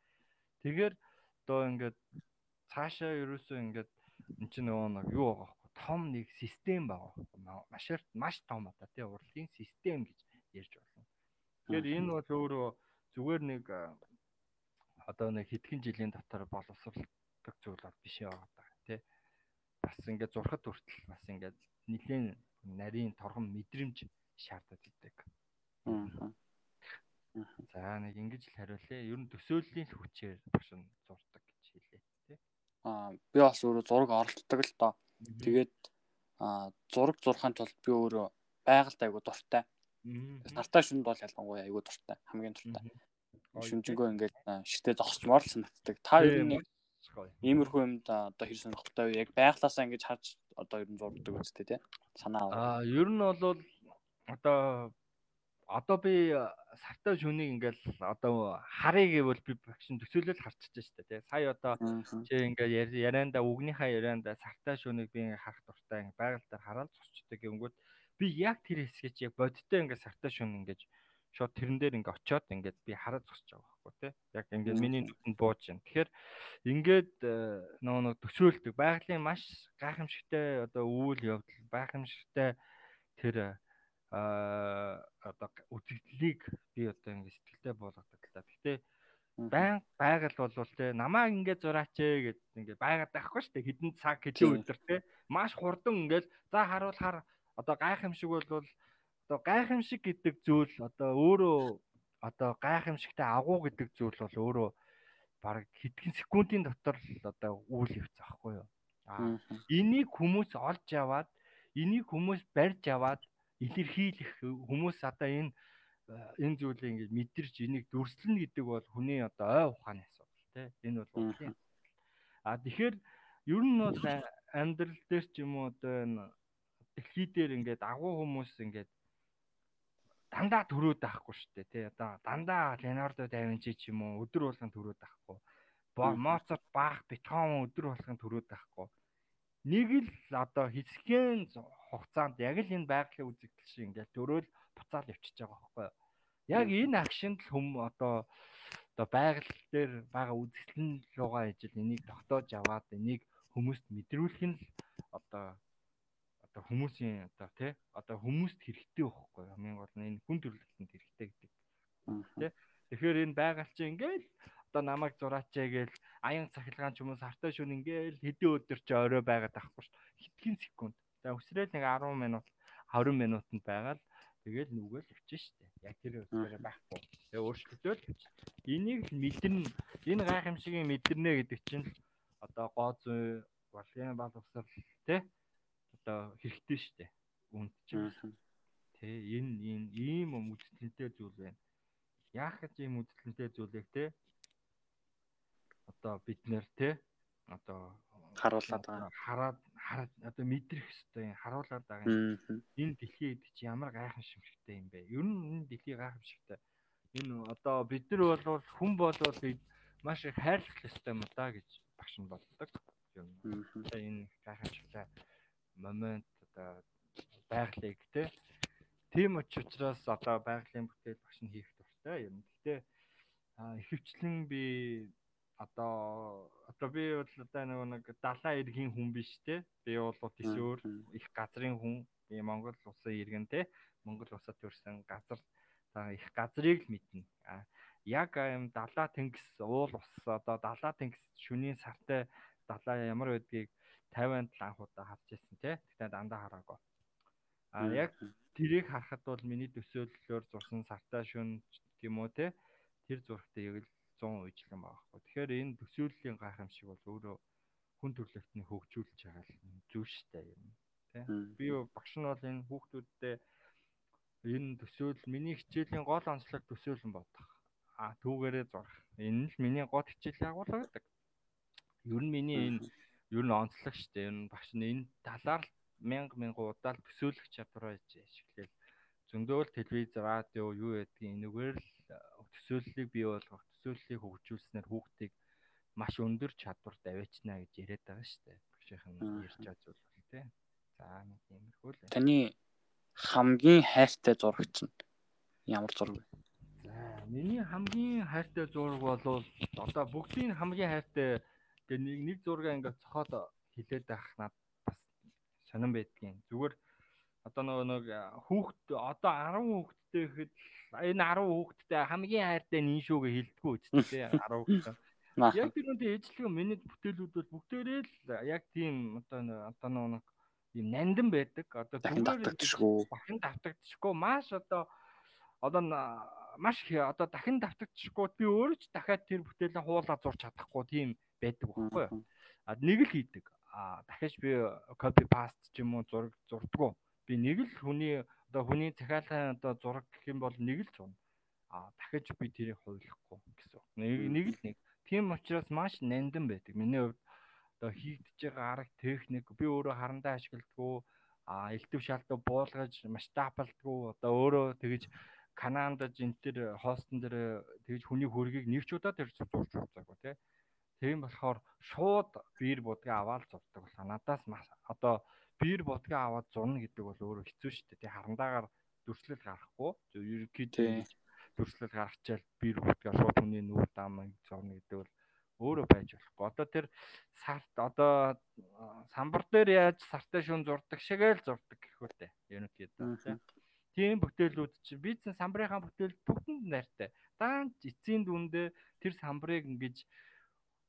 Тэгэхээр одоо ингээд цаашаа ерөөсөө ингээд эн чинь нөгөө нэг юу байгаа байхгүй том нэг систем байгаа байхгүй маш маш том одоо тий урлагийн систем гэж ярьж болно. Тэгэхээр энэ бол өөрөө зүгээр нэг одоо нэг хэдхэн жилийн дотор боловсролдог зүйл бол биш яваа даа тий. Бас ингээд зурхад хүртэл бас ингээд нэлийн нарийн торгон мэдрэмж шаардаад идэг. Аа. За нэг ингэж л хариулъя. Ер нь төсөөллийн хүчээр багш нь зурдаг гэж хэлээ тий. Аа би бас өөрөө зураг оролцдог л доо. Тэгээд аа зураг зурхаан тулд би өөрөө байгальд айгу дуртай. Сартаа шүнд бол ялангуяа айгу дуртай. Хамгийн дуртай. Шүнжэнгөө ингээд ширтээ зогсчмоор л санагддаг. Та ер нь иймэрхүү юмд одоо хэр сонирхолтой вэ? Яг байглаасаа ингэж харж одоо ер нь зурдаг үстэй тий. Санаа. Аа ер нь бол одоо одоо би сартаа шүнийг ингээл одоо харъя гэвэл би багшин төсөөлөл харчихж штэ тий. Сая одоо чи ингээ ярианда үгнийхаа ярианда сартаа шүнийг би ингээ харах дуртай байгаль дээр хараад зурчдаг гингүүд би яг тэр хэсгийг яг бодиттой ингээ сартаа шүн ингээ шууд тэрэн дээр ингээ очиод ингээд би хараад зогсож байгаа байхгүй тий. Яг ингээд миний нүдэнд бууж байна. Тэгэхээр ингээд э, нөгөө нэг төсөөлдөг байгалийн маш гайхамшигтай одоо үйл явдал гайхамшигтай тэр а одоо үзэгдлийг би одоо ингэ сэтгэлдээ болгодог л та. Гэхдээ байн байгаль болвол те намаа ингэ зураач ээ гэд ингэ байгаад байхгүй шүү дээ. Хідэн цаг хэдэн өдөр те маш хурдан ингээл за харуул хар одоо гайхамшиг бол одоо гайхамшиг гэдэг зүйл одоо өөрөө одоо гайхамшигтай агуу гэдэг зүйл бол өөрөө баг хэдхэн секундын дотор л одоо үйл явц аахгүй юу. Аа энийг хүмүүс олж аваад энийг хүмүүс барьж аваад илэрхийлэх хүмүүс одоо энэ энэ зүйлийг ингэж мэдэрч энийг дүрслэнэ гэдэг бол хүний одоо ой ухааны асуудал тийм энэ бол уурлын а тэгэхээр ер нь бол амьдрал дээр ч юм уу одоо энэ дэлхий дээр ингээд агуу хүмүүс ингээд дандаа төрөөд байхгүй шүү дээ тий. Одоо дандаа Леонардо да Винчи ч юм уу өдөр болгон төрөөд байхгүй. Моцарт Бах Бетховен өдөр болгон төрөөд байхгүй. Нэг л одоо хэсгийн хугацаанд яг л энэ байгалийн үзэгдэл шиг ингээл төрөөл буцаал явчихж байгаа байхгүй. Яг энэ акшнд л хүм одоо одоо байгаль дээр байгаа үзэгдэл руугаа ижил энийг тогтоож аваад энийг хүмүүст мэдрүүлэх нь л одоо одоо хүмүүсийн одоо тий одоо хүмүүст хэрэгтэй байхгүй. Хамгийн гол нь энэ хүн төрөлхтөнд хэрэгтэй гэдэг. Тий. Тэгэхээр энэ байгаль чинь ингээл одоо намайг зураачаа гээл аян цахилгаан ч юм уу сартай шүн ингээл хэдэн өдөр ч орой байгаад байхгүй шүү. Хитгэн секунд. За өсрөөл нэг 10 минут 20 минутанд байгаад тэгэл нүгэл явчих штэ. Яг тэр өсрөө байхгүй. Тэгээ өөрчлөлтөөл энийг мэдэрнэ. Энэ гайхамшигын мэдэрнэ гэдэг чинь одоо гоо зүй балгын бал усал тий одоо хэрэгтэй штэ. Үнд чинь. Тэ энэ энэ ийм үзэлтэнтэй зүйл байна. Яах гэж ийм үзэлтэнтэй зүйлийг те одоо бид нэр те одоо харуулад байгаа. Хараад хараад одоо мэдрэх хэвээр харуулад байгаа юм. Энэ дэлхий гэдэг чи ямар гайхамшигтай юм бэ? Ер нь энэ дэлхий гайхамшигтай. Энэ одоо бид нар бол хүн болвол маш их хайрлах ёстой юм да гэж багш нь боддог. Ер нь энэ гайхамшигтай момент одоо байгалыг те тийм учраас одоо байгалийн бүтээл багш нь хийх дуртай юм. Гэхдээ ихэвчлэн би одоо одоо би бол одоо нэг далайн иргэн хүн биш те. Би бол төсөөр их газрын хүн. Би Монгол улсын иргэн те. Монгол улсад төрсэн газар их газрыг л мэднэ. А яг юм далаа тэнгис уул ус одоо далаа тэнгис шүнийн сартай далаа ямар байдгийг 50-нд л анх удаа харж ирсэн те. Тэгтээ дандаа хараагүй. А яг тэрийг харахад бол миний төсөөллөөр зурсан сартай шүн тийм үү те. Тэр зургтыг яг л 100% ижлэн байгаа хгүй. Тэгэхээр энэ төсөөллийн гайхамшиг бол өөрөө хүн төрөлхтний хөгжүүлж байгаа зүйл штэй юм тий. Би багш нь бол энэ хүүхдүүдтэй энэ төсөөл миний хичээлийн гол онцлог төсөөлөн бодох. А түүгээрээ зурах. Энэ л миний гол хичээлийн агуулга гэдэг. Ер нь миний энэ ер нь онцлог штэй. Ер нь багш нь энэ талаар мянга мянга удаа төсөөлөх чадвараа ашиглал зөндөөл телевиз радио юу гэдгийг энэгээр л төсөөллийг бий болгох төсөөллийг хөгжүүлснээр хүүхдийг маш өндөр чадварт аваачна гэж яриад байгаа шүү дээ. Багшийнх нь ярьж байгаа зүйл бол тий. За нэг иймэрхүү л. Таны хамгийн хайртай зурагч нь ямар зураг вэ? За миний хамгийн хайртай зураг бол одоо бүгдийн хамгийн хайртай тэгээ нэг нэг зураг ингээд цохоод хилээд байх надад бас сонирн байдгийн. Зүгээр одоо нөгөө нэг хүүхд одоо 10 хүүхдтэй гэхэд энэ 10 хүүхдтэй хамгийн хайртай нин шүүгээ хилдэггүй үсттэй 10 хүүхдтэй. Яг тэр үнтэй ээжлэг миний бүтээлүүд бол бүгдээрээ л яг тийм одоо одоо нэг юм нандин байдаг. Одоо зүгээр. Дахин давтагдчихгүй. Маш одоо одоо маш одоо дахин давтагдчихгүй. Би өөрөө ч дахиад тэр бүтээлээ хуулаа зурч чадахгүй тийм байдаг байхгүй юу? А нэг л хийдэг. А дахиж би copy paste ч юм уу зураг зурдггүй. Би нэг л хүний одоо хүний захиалгын одоо зураг гэх юм бол нэг л зурна. А дахиж би тэрийг хуулахгүй гэсэн. Нэг нэг л нэг. Тийм учраас маш нандин байдаг. Миний хувьд одоо хийгдэж байгаа арга техник би өөрөө харандаа ашигладаг. А элдв шалтаа буулгаж масштабалдаггүй. Одоо өөрөө тэгэж Канаанд энэ төр хостон дээр тэгж хүний хөргийг нэг ч удаа тэр зурж үзаагүй тий. Тийм болохоор шууд биер будгаа аваад зурдаг болохоо надаас одоо биер будгаа аваад зурна гэдэг бол өөрөө хэцүү шүү дээ. Тий харандаагаар дүрслэл гарахгүй. Ерөнхийдөө дүрслэл гаргачаал биер будгаа шууд хүний нүүр даамыг зурна гэдэг бол өөрөө байж болохгүй. Одоо тэр сарт одоо самбар дээр яаж сартай шүүн зурдаг шигээл зурдаг гэхүүтэй. Ерөнхийдөө тийм бүтээлүүд чи бизнес самбарынхаа бүтээл бүгдэнд найртай. Даанч эцсийн дүндээ тэр самбарыг ингэж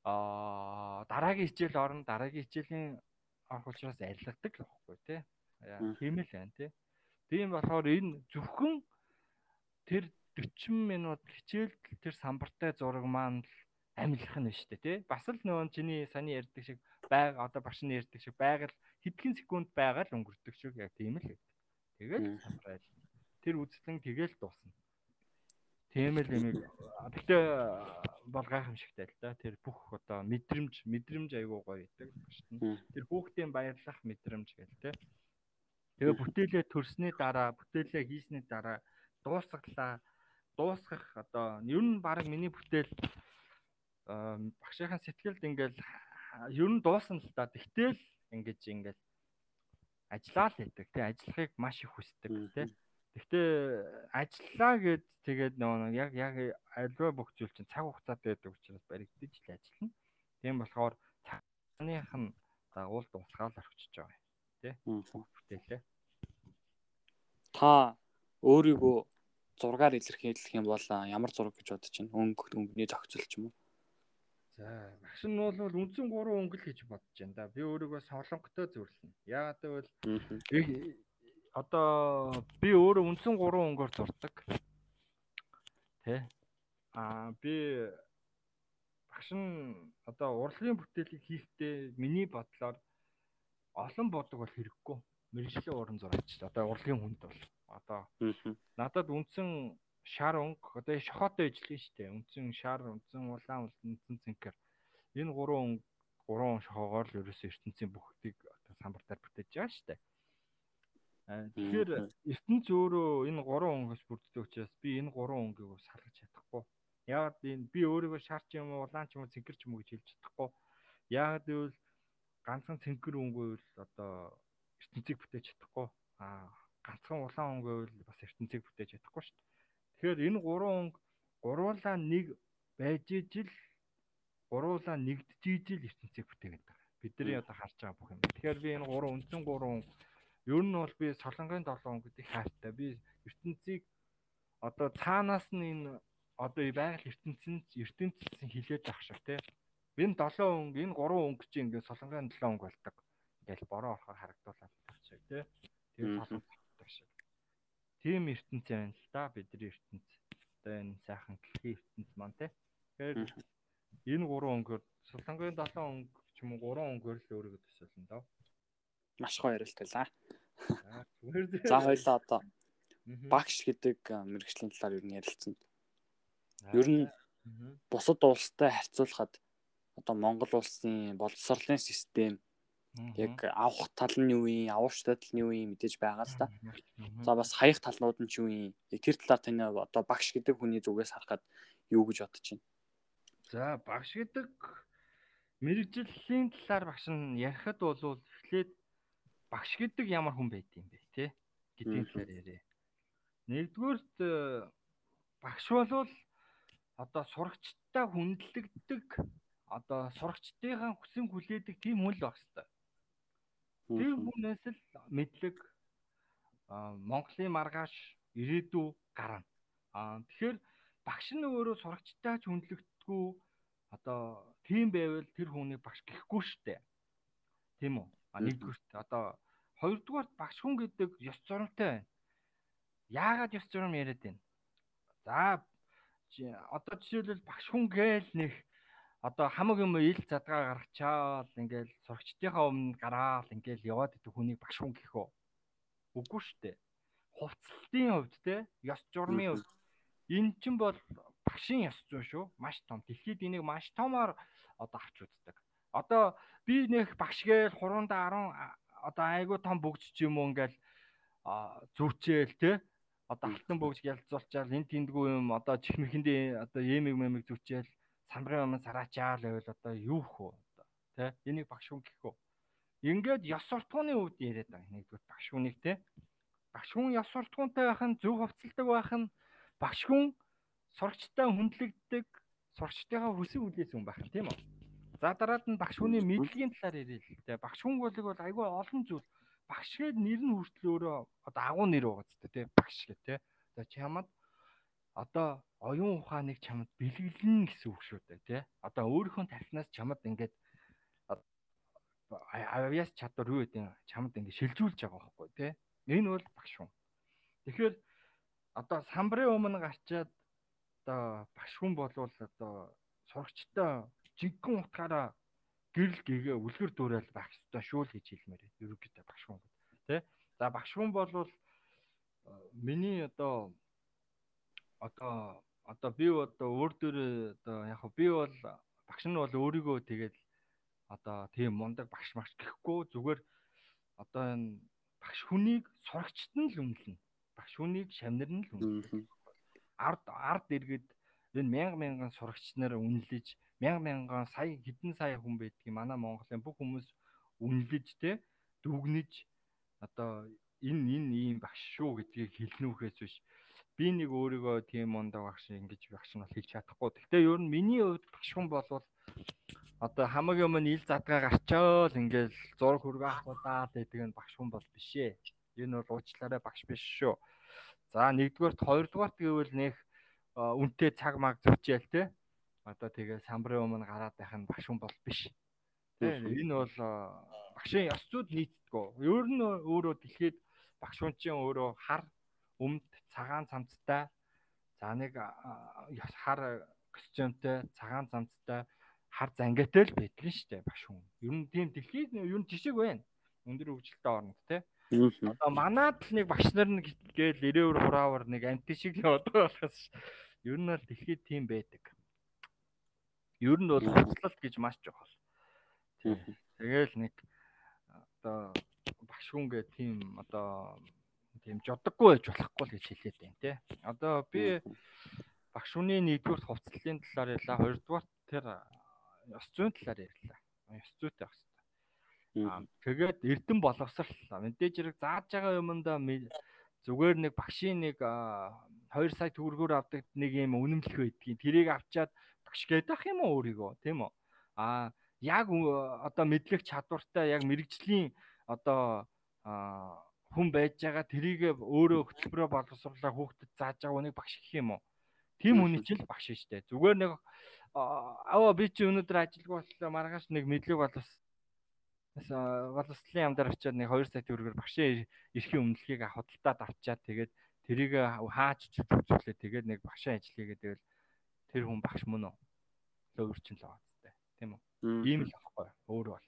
аа дараагийн хичээл орно, дараагийн хичээлийн орох учраас арилгадаг л байхгүй тий. Тийм л байна тий. Тийм болохоор энэ зөвхөн тэр 40 минут хичээлд тэр самбартай зураг маань л амилах нь шүү дээ тий. Бас л нөгөө чиний саний ярьдаг шиг байг одоо багш нь ярьдаг шиг байгаль хэдхэн секунд байгаа л өнгөрдөг шиг яг тийм л. Тэгэл самрайл. Тэр үзлэн тэгэл дуусна. Тийм л юм. Гэтэ бол гайхамшигтай л да. Тэр бүх одоо мэдрэмж мэдрэмж айгуу гоё гэдэг багш нь. Тэр хүүхдийн баярлах мэдрэмж гэл те. Тэгээ бүтээлээ төрсний дараа бүтээлээ хийсний дараа дуусгалаа дуусгах одоо ер нь баг миний бүтээл багшийн сэтгэлд ингээл ер нь дуусна л да. Тэгтэл ингэж ингээл ажиллаа л гэдэг. Тэ ажиллахыг маш их хүсдэг тэ. Гэхдээ ажиллаа гэд тэгээд нөгөө яг яг альва бүх зүйл чинь цаг хугацаатай байдаг учраас баригдаж л ажиллана. Тийм болохоор цагных нь дагуул дуусгаал орчиж байгаа юм тий. Бүтээлээ. Та өөрийгөө зургаар илэрхийлэх юм бол ямар зураг гэж бодож байна? Өнгө өнгөний зохицол ч юм уу? За багш нь бол үндсэн 3 өнгөл гэж бодож байна да. Би өөрийгөө солонготой зөвлөнө. Яагаад гэвэл одоо би өөрөө үндсэн 3 өнгөөр зурдаг. Тэ. Аа би багш нь одоо урлагийн бүтээлийг хийхдээ миний бодлоор олон бодог бол хэрэггүй. Мэргэжлийн уран зураач. Одоо урлагийн хүнд бол одоо надад үндсэн шар өнгө одоо шохоотой ижлэх шүү дээ. Үндсэн шар, үндсэн улаан, үндсэн цэнхэр. Энэ гурван өнгө гурван шохоогоор л ерөөсөө ертөнцийн бүхтийг одоо самбар дээр бүтээж байгаа шүү дээ. Тэгэхээр ертөнц өөрөө энэ гурван өнгөөс бүрддэг учраас би энэ гурван өнгийг салгаж чадахгүй. Яг энэ би өөрийгөө шар ч юм уу, улаан ч юм уу, цэнхэр ч юм уу гэж хэлж чадахгүй. Яг гэвэл ганцхан цэнхэр өнгөө л одоо ертөнцийг бүтээж чадахгүй. Аа ганцхан улаан өнгөө л бас ертөнцийг бүтээж чадахгүй шүү дээ. Тэгэхээр энэ гурван өнгө гурвуулаа нэг байж ижил гурвуулаа нэгдэж ижил ертөнцийг бүтээгээд байгаа. Бидний одоо харж байгаа бүх юм. Тэгэхээр би энэ гурван үндсэн гурван ер нь бол би солонгын долоон гэдэг хайртай. Би ертөнцийг одоо цаанаас нь энэ одоо байгаль ертөнцийн ертөнцийн хилээд авах шиг тий. Энэ долоон өнгө, энэ гурван өнгө чинь ингээд солонгын долоон өнгө болдог. Ингээл бороо орохоор харагдуулаад байгаа шиг тий. Тэгээ солонгодог шиг тийм ертөнц байна л да бидний ертөнц. Одоо энэ сайхан дэлхийн ертөнц маань тий. Тэгэхээр энэ гурван өнгөөр Солонгогийн 7 өнгө ч юм уу 3 өнгөөр л өөрийгөө төсөөлнө доо. Маш гоё ярилцлаа. За хоёлаа одоо багш гэдэг мэрэгжлийн талаар юу ярилцсан. Ер нь бусад улстай харьцуулахад одоо Монгол улсын боловсролын систем Яг авах тал нь юу юм, авах тал нь юу юм мэдээж байгаа л да. За бас хаях талнууд нь юу юм. Тэр талаар таны одоо багш гэдэг хүний зүгээс харахад юу гэж бодож байна? За багш гэдэг мэрэгжлийн талаар багш нь ярихад бол эхлээд багш гэдэг ямар хүн байд юм бэ те гэдгийн талаар яриа. Нэгдүгээрт э, багш болвол одоо сурагчтай хүндлэгддэг одоо сурагчдынхаа хүсэн хүлээдэг тийм хүн л баг хэвээр. Тэр хүнээс л мэдлэг Монголын маргааш ирээдүй гарна. Аа тэгэхээр багш нь өөрөө сурагчтай ч хүндлэгдэхгүй одоо тийм байвал тэр хүнийг багш гэхгүй штэ. Тийм үү? А нэгдүгürt одоо хоёрдугаарт багш хүн гэдэг ёс зурамтай байна. Яагаад ёс зурам яриад байна? За одоо жишээлбэл багш хүн гээл нэг одоо хамаг юм ил задгаа гаргачаал ингээл сурагчдынхаа өмнө гараал ингээл яваад идэх хүнийг багш хүн гэх үү? Үгүй шүү дээ. Хувцлалтын хувьд те ёс журмын хувьд энэ чинь бол багшийн ёс зүй шүү. Маш том. Дэлхийд энийг маш томоор одоо авч үздэг. Одоо би нэг багш гээл хуруундаа 10 одоо айгуу том бөгж ч юм уу ингээл зүвчээл те одоо алтан бөгж ялцуулчаал энэ тэндгүү юм одоо чихмэхэндээ одоо емэг мэмэг зүвчээл самрын өмнө сараачаал байвал одоо юу хөө одоо те энийг багш хүн гэх үү ингээд ёс суртахууны үед яриад байгаа нэгдүгээр багш хүнийг те багш хүн ёс суртахуунтай байх нь зөв хувцалдаг байх нь багш хүн сурагчтай хүндлэгддэг сурагчтайгаа хүсэг үлээс хүн байх тийм үү За дараад нь багш хүний мэдлэгийн талаар ярил л дээ. Багш хүн болог бол айгүй олон зүйл багш гээд нэр нь хүртэл өөрөө одоо агуу нэр байгаа зү тэ багш гэ тэ. За чамд одоо оюун ухааныг чамд бэлгэлнэ гэсэн үг шүү дээ тэ. Одоо өөрийнхөө тархинаас чамд ингээд авьяас чадвар юу гэдэг чамд ингээд шилжүүлж байгаа байхгүй тэ. Энэ бол багш хүн. Тэгэхээр одоо самбарын өмнө гарчаад одоо багш хүн болвол одоо сурагчтай жинхэнэ утгаараа гэрэл гэгээ үлгэр дуурайл байх ёстой шүү л гэж хэлмээр байна. Ерөнхийдөө багш хүн тий. За багш хүн бол миний одоо одоо одоо би одоо өөр дөр одоо яг би бол багш нь бол өөрийгөө тэгээд одоо тийм мундаг багш магш гэхгүй зүгээр одоо энэ багш хүнийг сурагчт нь л үнэлнэ. Багш хүнийг шамнар нь л үнэлнэ. Ард ард иргэд энэ мянга мянган сурагч нар үнэлж мянга мянган сая хэдэн сая хүн байдгийг манай Монголын бүх хүмүүс үнэлж те дүгнэж одоо энэ энэ ийм багш шүү гэдгийг хэлнүүхээс биш би нэг өөрийгөө тийм мондоо багш ингэж багш нь бол хэлж чадахгүй. Гэхдээ ер нь миний хувьд багш хүн болвол одоо хамаг юм ил задгаа гарчаал ингээл зураг хөргөө ахуулаад гэдэг нь багш хүн бол биш ээ. Энэ бол уучлаарай багш биш шүү. За нэгдүгээрт хоёрдугаарт гэвэл нэг үнтэй цаг маг зүчээл те одоо тэгээ самбарын өмнө гараад байх нь багш хүн бол биш. Тийм энэ бол багшийн ёс зүйд нийцдэг. Ер нь өөрөө дэлхийд багш хүнчин өөрөө хар өмд цагаан цамцтай за нэг хар костюмтэй цагаан цамцтай хар зангиатай л байдаг нь шүү дээ багш хүн. Ер нь тийм дэлхийд ер нь жишг байна. Өндөр хөгжилтэй орнд те. Одоо манад л нэг багш нар нэг гээл 90 хураавар нэг анти шиг байгаа болохоос ер нь бол дэлхийд тийм байдаг. Ер нь бол хуцлалт гэж маш чухал. Тэгэл нэг одоо багш хүн гэх тийм одоо тийм жодоггүй байж болохгүй л гэж хэлээд байна те. Одоо би багш хүний нэгдүгээр хувцлалын талаар ярьлаа, хоёрдугаар тэр ёс зүйн талаар ярьлаа. Ёс зүйтэй хэрэгтэй. Аа тэгээд эрдэн боловсрал хэрэг зааж байгаа юмдаа зүгээр нэг багшийн нэг 2 сая төгрөгөөр авдаг нэг юм үнэмлэх байдгийг тэрийг авчаад багш гэдэг ах юм уу өөрийгөө тийм үү? А яг одоо мэдлэг чадвартай яг мэрэгжлийн одоо хүн байж байгаа тэрийг өөрөө хөтөлбөрөөр боловсруулах хүүхдэд зааж байгаа үнийг багш гэх юм уу? Тийм хүний чинь л багш дээ. Зүгээр нэг аваа би чи өнөөдөр ажилгүй боллоо маргааш нэг мэдлэг боловс боловсролын амдаар очиад нэг 2 сая төгрөгөөр багшийн эрхийн өмнөлгийг худалдаад авчаад тэгээд тэрийг хаач үзүүлээ тэгээд нэг багшийн ажил хийгээд тэгэл тэр хүн багш мөн үү? Өөрчлөн л байгаа зү. Тийм үү? Ийм л аахгүй өөр бол.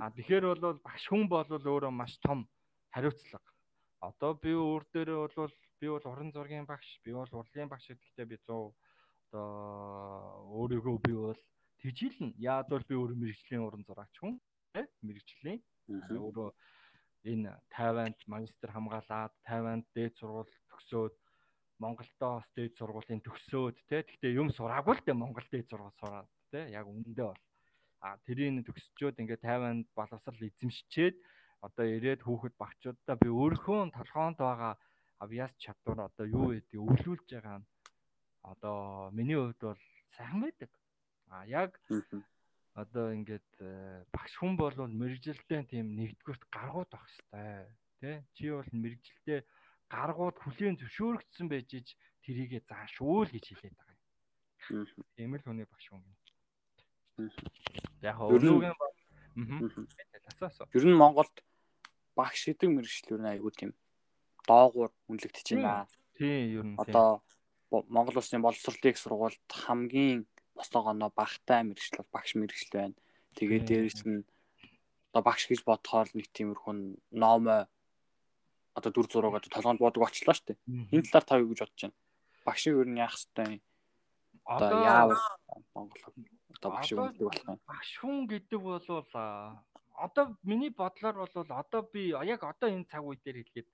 А тэгэхээр бол багш хүн бол өөрөө маш том хариуцлага. Одоо би өөр дээрээ бол би бол уран зургийн багш, би бол урлагийн багш гэдэгтээ би 100 одоо өөрийгөө би бол тижүүлнэ. Яад бол би өөр мэрэгжлийн уран зурагч хүн, тэ? Мэрэгжлийн. Өөрөө энэ Тайванд магистр хамгаалаад, Тайванд дээд сургууль төгсөөд Монголдоо дээд сургуулийн төгсөөд те гэхдээ юм сураагүй л дээ Монгол дээд сургууль сураад те яг үнэндээ бол. А тэрийг төгсчөөд ингээд тайван боловсрал эзэмшчээд одоо ирээд хүүхэд багчуудаа би өөрийнхөө толгоонд байгаа авьяас чадвар одоо юу гэдэг өвлүүлж байгаа нь одоо миний хувьд бол сайхан байдаг. А яг одоо ингээд э, багш хүн бол мэрэгжилтэй тийм нэгдүгürt гаргууд байх хэвээр тий чи бол мэрэгжилтэй гаргууд хүлийн зөвшөөрөгдсөн байж ич тэрийгэ заашгүй л гэж хэлээд байгаа юм. Тийм л хүний багш хүн. Яг өнөөгийн Ер нь Монголд багш гэдэг мэрэгчлэр нь айгүй тийм доогуур үнэлэгдэж байна. Тийм ер нь. Одоо Монгол улсын боловсролын их сургуульд хамгийн босоогоно багтай мэрэгчлэл багш мэрэгчлэл байна. Тэгээд дээрэс нь одоо багш гэж бодохоор нэг тиймэрхүү номоо одоо дүр одоо толгоонд буудаг очлоо шүү дээ. Энэ талаар та юу гэж бодож байна? Багшийн ер нь яах хэвтэй одоо яавал Монгол одоо багш хүн гэдэг болох юм. Багш хүн гэдэг бол одоо миний бодлоор бол одоо би яг одоо энэ цаг үе дээр хэлгээд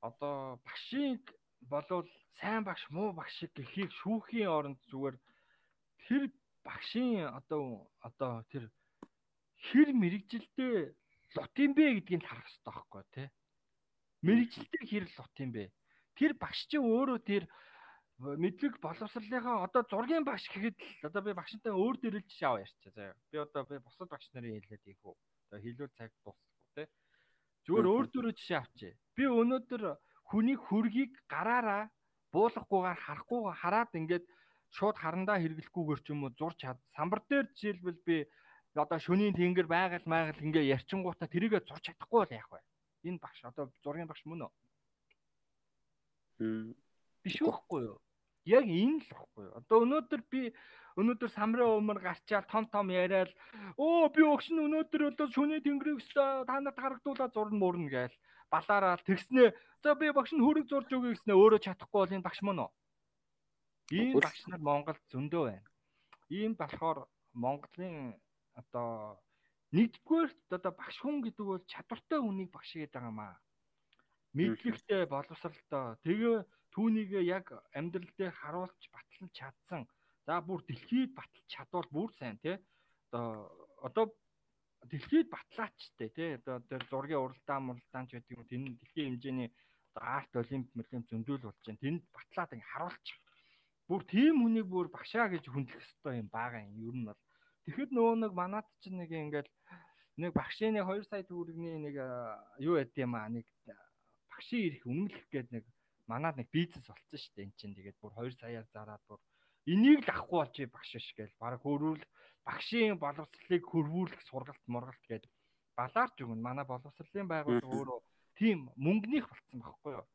одоо багшийг болвол сайн багш муу багш гэхийг шүүхийн оронд зүгээр тэр багшийн одоо одоо тэр хэр мэрэгжилтэй лут юм бэ гэдгийг харах хэрэгтэй байхгүй тий. Мэрэгжилтэй хэр лут юм бэ? Тэр багш чинь өөрөө тэр мэдлэг боловсролынхаа одоо зургийн багш гэхэд л одоо би багшинтай өөр дөрөлж шав ярьчаа заяа. Би одоо би бусад багш нарын хэлээд ийх үү. Одоо хэлүүл цаг дуусахгүй те. Зүгээр өөр дөрөж жишээ авчи. Би өнөөдөр хүний хөргийг гараараа буулгахгүйгээр харахгүйгээр хараад ингээд шууд харандаа хэрэглэхгүйгээр ч юм уу зурч чад. Самбар дээр жишээлбэл би одоо шөнийн тэнгэр байгаль майгал ингээ ярьчингуудаа тэрийгэ зурч чадахгүй бол яах вэ? Энэ багш одоо зургийн багш мөн үү? Биш үхгүй юу? Яг энэ л баггүй. Одоо өнөөдөр би өнөөдөр самрын өмөр гарчаал том том яриад оо би өгш нь өнөөдөр одоо шүний тэнгэрийг та нарт харагдуулаад зурна мөрнө гээл балаараа тэгснээ за би багш нь хөрөг зурж өгье гэснээ өөрөө чадахгүй бол энэ багш мөн үү? Ийм багш нар Монголд зөндөө байна. Ийм болохоор Монголын одоо нэгдүгээр одоо багш хүн гэдэг бол чадвартай хүнийг багш гэдэг байгаа маа. Мэдлэгтэй боловсралтай. Тэгээ түүнийг яг амьдрал дээр харуулж батлан чадсан. За бүр дэлхийд баталж чадвал бүр сайн тий. Одоо одоо дэлхийд батлаачтай тий. Одоо тэр зургийн уралдаан муралдаанч гэдэг юм. Тэн дэлхийн хэмжээний арт олимп мөрлийн зөндөл болж байна. Тэнд батлаад ингэ харуулж. Бүр тийм хүнийг бүр багшаа гэж хүндлэх ёстой юм бага юм. Ер нь бол тэгэхэд нөгөө нэг манад чинь нэг ингээл нэг багшийн 2 сая төгрөгийн нэг юу яд юм аа нэг багшийн ирэх үнэмлэх гээд нэг манад нэг бизнес болцсон шүү дээ эн чинь. Тэгээд бүр 2 саяар зараад бүр энийг л авахгүй болж багш биш гээл баг хөрвүүл багшийн боловсролыг хөрвүүлэх сургалт мургалт гээд балаарч өгнө манай боловсролын байгууллага өөрөө тийм мөнгөнийх болцсон байхгүй юу?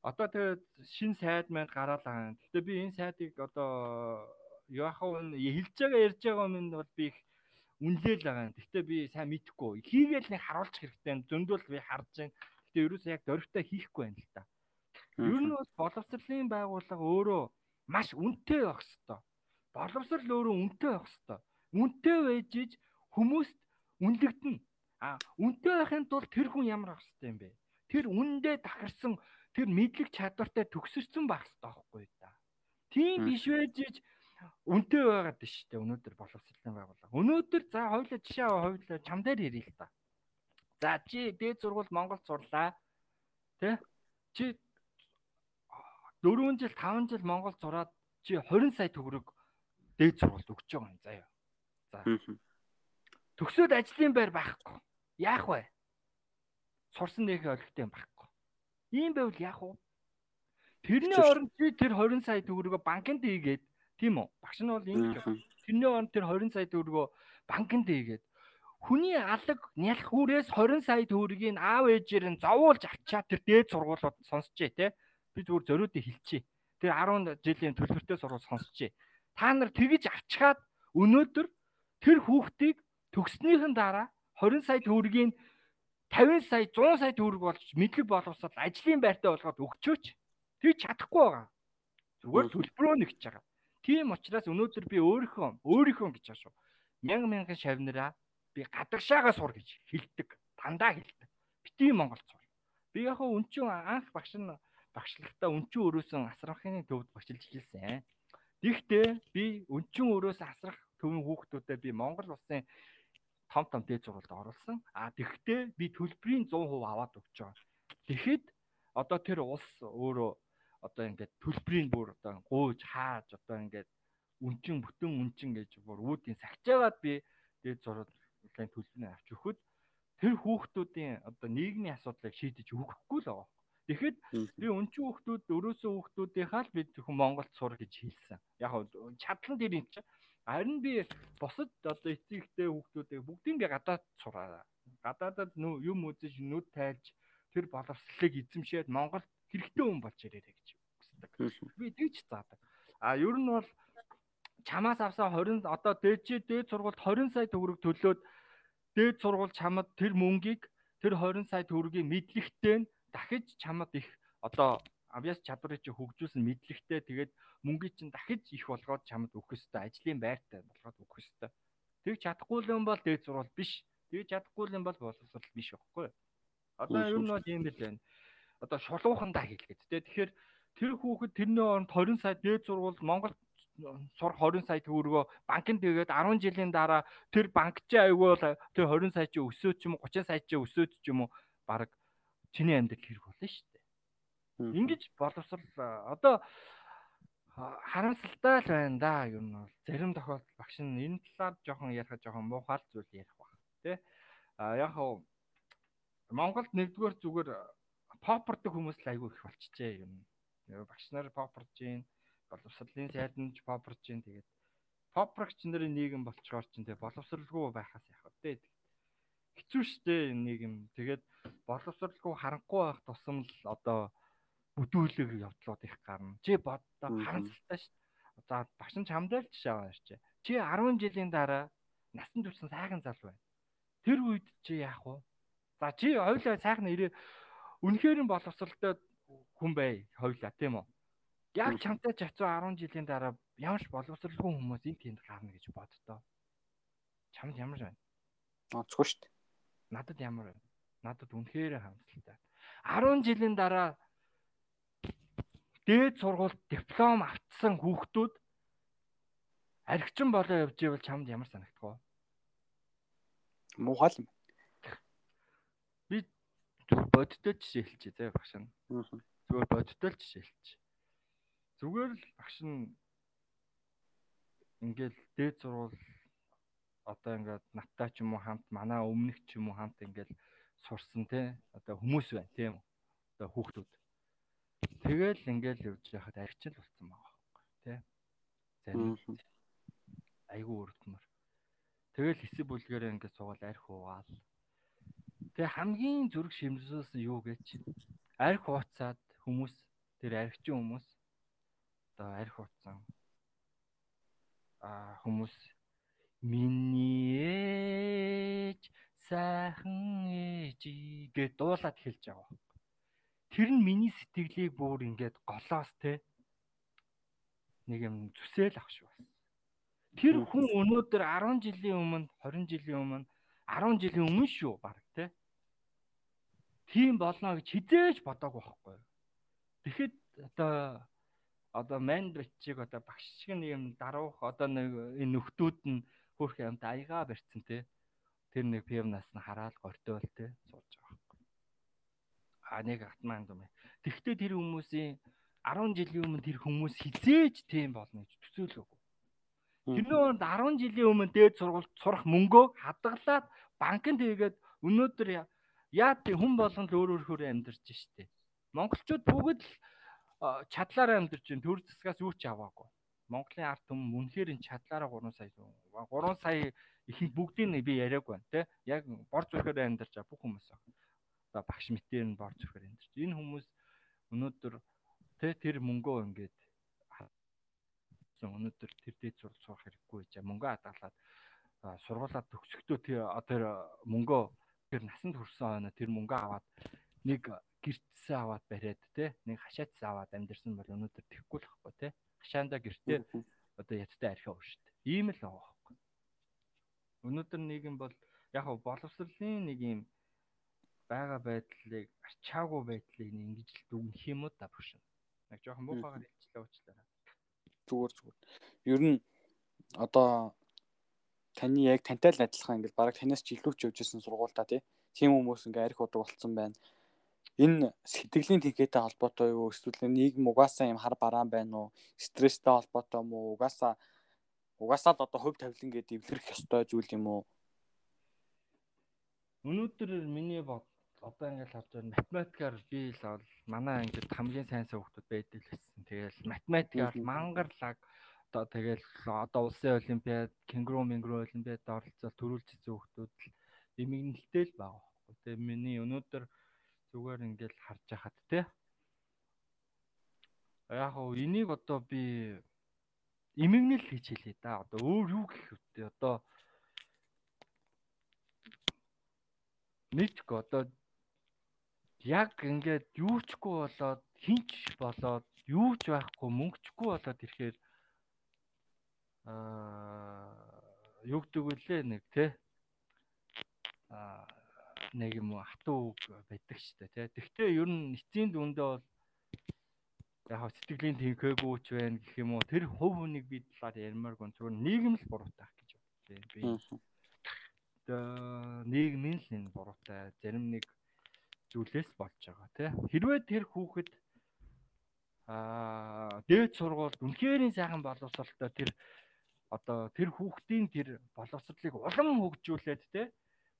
Одоо тэгээд шин сайд маань гараад байгаа. Гэхдээ би энэ сайдыг одоо яах вэ хэлж байгаа ярьж байгаа юм бол би их үнэлэл байгаа. Гэхдээ би сайн мэдэхгүй. Хийгээл нэг харуулчих хэрэгтэй. Зөндөл би харж байна. Гэхдээ ерөөсөө яг дөрвтэй хийхгүй байна л та. Ер нь бол боловсролын байгууллага өөрөө маш үнэтэй байх хэвээр. Боловсрол өөрөө үнэтэй байх хэвээр. Үнэтэй байж иж хүмүүст үнэлэгдэнэ. А үнэтэй байхын тулд тэр хүн ямар байх хэвээр юм бэ? Тэр үнэндээ тахарсан тэр мэдлэг чадвартай төгсөрсөн байх хэвээр байхгүй да. Тийм биш байж иж үнэтэй байгаад шүү дээ өнөөдөр боловсролын байгууллага. Өнөөдөр за хоёулаа жишээ аваа хоёулаа чам дээр ярил л та. За чи дээд сургууль Монголд сурлаа. Тэ? Чи 4 жил 5 жил Монгол зураад чи 20 сая төгрөг дээд сургалт өгч байгаа юм заяа. За. Төгсөөд ажлын байр байхгүй. Яах вэ? Сурсан нөхөө олигтой юм байхгүй. Ийм байвал яах вэ? Тэрний оронд чи тэр 20 сая төгрөгөө банкнд ийгээд тийм үү? Багш нь бол ийм гэж байна. Тэрний оронд тэр 20 сая төгрөгөө банкнд ийгээд хүний алаг нялх хүрээс 20 сая төгрөгийг аав ээжээр нь зовуулж авчаад тэр дээд сургуулиуд сонсчээ те би зүгээр зориудыг хэлчихье. Тэр 10 жилийн төлбөртэй сурвал сонсчээ. Та нар тэгж авчгаад өнөөдөр тэр хүүхдийг төгснөхийн дараа 20 сая төгрөгийн 50 сая 100 сая төгрөг болж мэдлэг боловсрол ажлын байртай болгоод өгчөөч. Тэг чадахгүй байгаа. Зүгээр төлбөрөө нэгж байгаа. Тийм учраас өнөөдөр би өөрийнхөө өөрийнхөө гэж ашиг мянга мянган шавнараа би гадагшаагаа сур гэж хэлдэг. Дандаа хэлдэг. Бити Монгол сур. Би яг хөө өнчөн анх багш нь багшлагтаа өнчөн өрөөсөн асрахын төвд багшилж хэлсэн. Тэгтээ би өнчөн өрөөс асрах төвийн хүүхдүүдэд би Монгол улсын том том дээд сургуульд оруулсан. А тэгэхдээ би төлбөрийн 100% аваад өгч байгаа. Тэгэхэд одоо тэр улс өөрөө одоо ингээд төлбөрийн бүр одоо гуйж хааж одоо ингээд үнчин бүтэн үнчин гэж бүр үүдийн сахижаагаад би дээд сургуулийн төлбөрийг авч өгөхөд тэр хүүхдүүдийн одоо нийгмийн асуудлыг шийдэж өгөхгүй л байгаа. Тэгэхэд би өнчин хүүхдүүд өрөөсөө хүүхдүүдийнхаа л би зөвхөн Монголд сур гэж хэлсэн. Яг чадлан дээр юм чинь харин би босод одоо эцэгтэй хүүхдүүдийг бүгдийг би гадаад сураа. Гадаадад юм үзэж нүд тайлж тэр боловсролыг эзэмшээд Монголд хэрэгтэй хүн болж ирээрэй гэж хүсдэг. Би тэгж заадаг. А ер нь бол чамаас авсан 20 одоо дээд дээд сургуульд 20 сая төгрөг төлөөд дээд сургууль чамд тэр мөнгийг тэр 20 сая төгрөгийн мэдлэгтэй нь дахиж чамд их одоо авьяас чадварыг чи хөгжүүлсэн мэдлэгтэй тэгээд мөнгөийг чинь дахиж их болгоод чамд өгөх ёстой ажлын байртай болгоод өгөх ёстой. Тэг чадахгүй юм бол дээд сургууль биш. Тэг чадахгүй юм бол боловсрол биш байхгүй. Одоо ер нь бол юм бэл байна. Одоо шулуухандаа хэлгээд тэ. Тэгэхээр тэр хүүхэд тэрний оронд 20 сая дээд сургууль Монгол сур 20 сая төгрөгөө банкнд тэгээд 10 жилийн дараа тэр банк чи айгүй бол тэр 20 сая чи өсөөд ч юм уу 30 сая чи өсөөд ч юм уу баг чиний амьдрал хэрэг болно шүү дээ. Ингиж боловсрал одоо харамсалтай л байна да ер нь бол зарим тохиолдолд багш нь энэ талаар жоохон ярих жоохон муухай зүйл ярих баг тий. А яг хав Монголд нэгдүгээр зүгээр попордог хүмүүс л айгүй их болчихжээ. Юм. Багш нар попорж гин боловсролын сайд нь ч попорж гин. Тэгээд попрогч нарын нийгэм болчгоор чинь тэг боловсралгүй байхаас яах вэ? Хэцүү шттэ энэ нийгэм. Тэгээд боловсралгүй харанхуй байх тусам л одоо бүдүүлэг явдлууд их гарна. Чи боддоо харамсалтай шт за багш нь чамдаа л жишээ аваа чи чи 10 жилийн дараа насан турш сайхан зал байна. Тэр үед чи яах вэ? За чи хоёлаа сайхан ирээ үнэхээр нь боловсралтай хүн бай хоёлаа тийм үү Яг чамтай чацуу 10 жилийн дараа ямар ч боловсралгүй хүмүүс энэ тэнд гарна гэж боддоо. Чамд ямар байна? Онцгүй шүү дээ. Надад ямар байна? Надад үнэхээр харамсалтай. 10 жилийн дараа дээд сургуульд диплом авцсан хүүхдүүд архичин болоо явж ивэл чамд ямар санагдах вэ? Муухай юм. Зүгээр бодтой жишээ хэлчихье заа багш нь. Зүгээр бодтой л жишээ хэлчихье. Зүгээр л багш нь ингээл дээд сурвал одоо ингээд наттай ч юм уу хамт манай өмнөх ч юм уу хамт ингээл сурсан те. Одоо хүмүүс байна тийм. Үү одоо хүүхдүүд. Тэгэл ингээл явж яхад арчил болсон байгаа байхгүй те. Зарим айгүй өрдмөр. Тэгэл хэсэг бүлгээр ингээд суугаад арх уугаал тэгээ хамгийн зүрх шимжүүлсэн юу гэж арх ууцаад хүмүүс тэр архичин хүмүүс одоо арх утсан а хүмүүс миний ээж сайхан ээж гэж дуулаад хэлж байгаа. Тэр нь миний сэтгэлийг бүр ингээд голоос те нэг юм зүсэл ах шүү бас. Тэр хүн өнөөдөр 10 жилийн өмнө 20 жилийн өмнө 10 жилийн өмнө шүү баг те. Тийм болно гэж хизээж бодоагүй байхгүй. Тэгэхэд одоо одоо мандричиг одоо багш шиг нэг юм даруух одоо нэг энэ нөхдүүд нь хөрх юмд аяга барьцсан те тэр нэг пивнаас нь хараал гортоол те суулж байгаа байхгүй а нэг атман юм тэгвэл тэр хүмүүсийн 10 жилийн өмнө тэр хүмүүс хизээж тийм болно гэж төсөөлөөгүй тэрний өмнө 10 жилийн өмнө дээд сургуульд сурах мөнгөө хадгалаад банкнд хийгээд өнөөдөр яа тийм хүн болгон л өөр өөр хөр амьдарч штэ монголчууд бүгд л чадлаараа амьдарч байна. Төр засгаас юу ч аваагүй. Монголын ард түмэн үнэхээр энэ чадлаараа 3 сая 3 сая ихэнх бүгдийг би яриаг байна те. Яг бор зүрхээр амьдарч байгаа бүх хүмүүс байна. Одоо багш мэтээр нь бор зүрхээр амьдарч. Энэ хүмүүс өнөөдөр те тэр мөнгөө ингээд өнөөдөр тэр дээд сурал сурах хэрэггүй гэж мөнгөө хадгалаад сургуулаад төгсөхдөө тэр мөнгөө тэр насанд хүрсэн хойно тэр мөнгөө аваад нэг гэртсээ аваад бариад те нэг хашаатс аваад амьдэрсэн бол өнөөдөр тэхгүй л байхгүй те хашаанда гэртээ одоо яттай архиа уушд. Ийм л байгаа байхгүй. Өнөөдөр нийгэм бол яг боловсролын нэг юм байгаа байдлыг арчаагүй байдлыг ингэж л дүгнэх юм уу та бүгшин. Нэг жоохон муухайгаар хэлчихлээ уучлаарай. Зүгээр зүгээр. Ер нь одоо таны яг тантай л адилхан ингээд бараг танаас ч илүү ч явжсэн сургуультай тий. Тийм хүмүүс ингээ арх удаг болцсон байна. Энэ сэтгэлийн тэнхээтэй холбоотой юу эсвэл нийгэм угаасаа юм хар бараан байна уу? Стресстэй холбоотой уу? Угаасаа угаасаа л одоо хөв тавилан гэдэг эвлэрэх ёстой зүйл юм уу? Өнөөдөр миний бод одоо ингээд харж байгаа математикаар би л бол манай ингээд хамгийн сайн хүүхдүүд байдаг л байсан. Тэгэл математикаар мангарлаг одоо тэгэл одоо улсын олимпиад, кенгуру мингру олимпиад оролцоод төрүүлж ирсэн хүүхдүүд л эмгэнэлтэй л байхгүй. Тэгээ миний өнөөдөр зүгээр ингээд харж хахад те. Яг хоо энийг одоо би эмгэнэл гэж хэлээ да. Одоо өөр юу гэх вэ? Одоо мэдгүй одоо яг ингээд юучгүй болоод хинч болоод юу ч байхгүй мөнгөчгүй болоод ирэхээр аа юу гэдэг вүлээ нэг те аа нэг юм хатуу байдаг штэ те тэгтээ ер нь эцсийн дүндээ бол яг сэтгэлийн тэнхээгүй ч байна гэх юм уу? Тэр хувь хүнийг би талаар ярмаар гон зүгээр нийгэм л буруутай гэж бодлоо би нийгмийн л энэ буруутай зарим нэг зүйлээс болж байгаа тий. Хэрвээ тэр хүүхэд аа дээд сургуульд үнэхээр сайхан боловсралтай тэр одоо тэр хүүхдийн тэр боловсролыг улам хөгжүүлээд тий.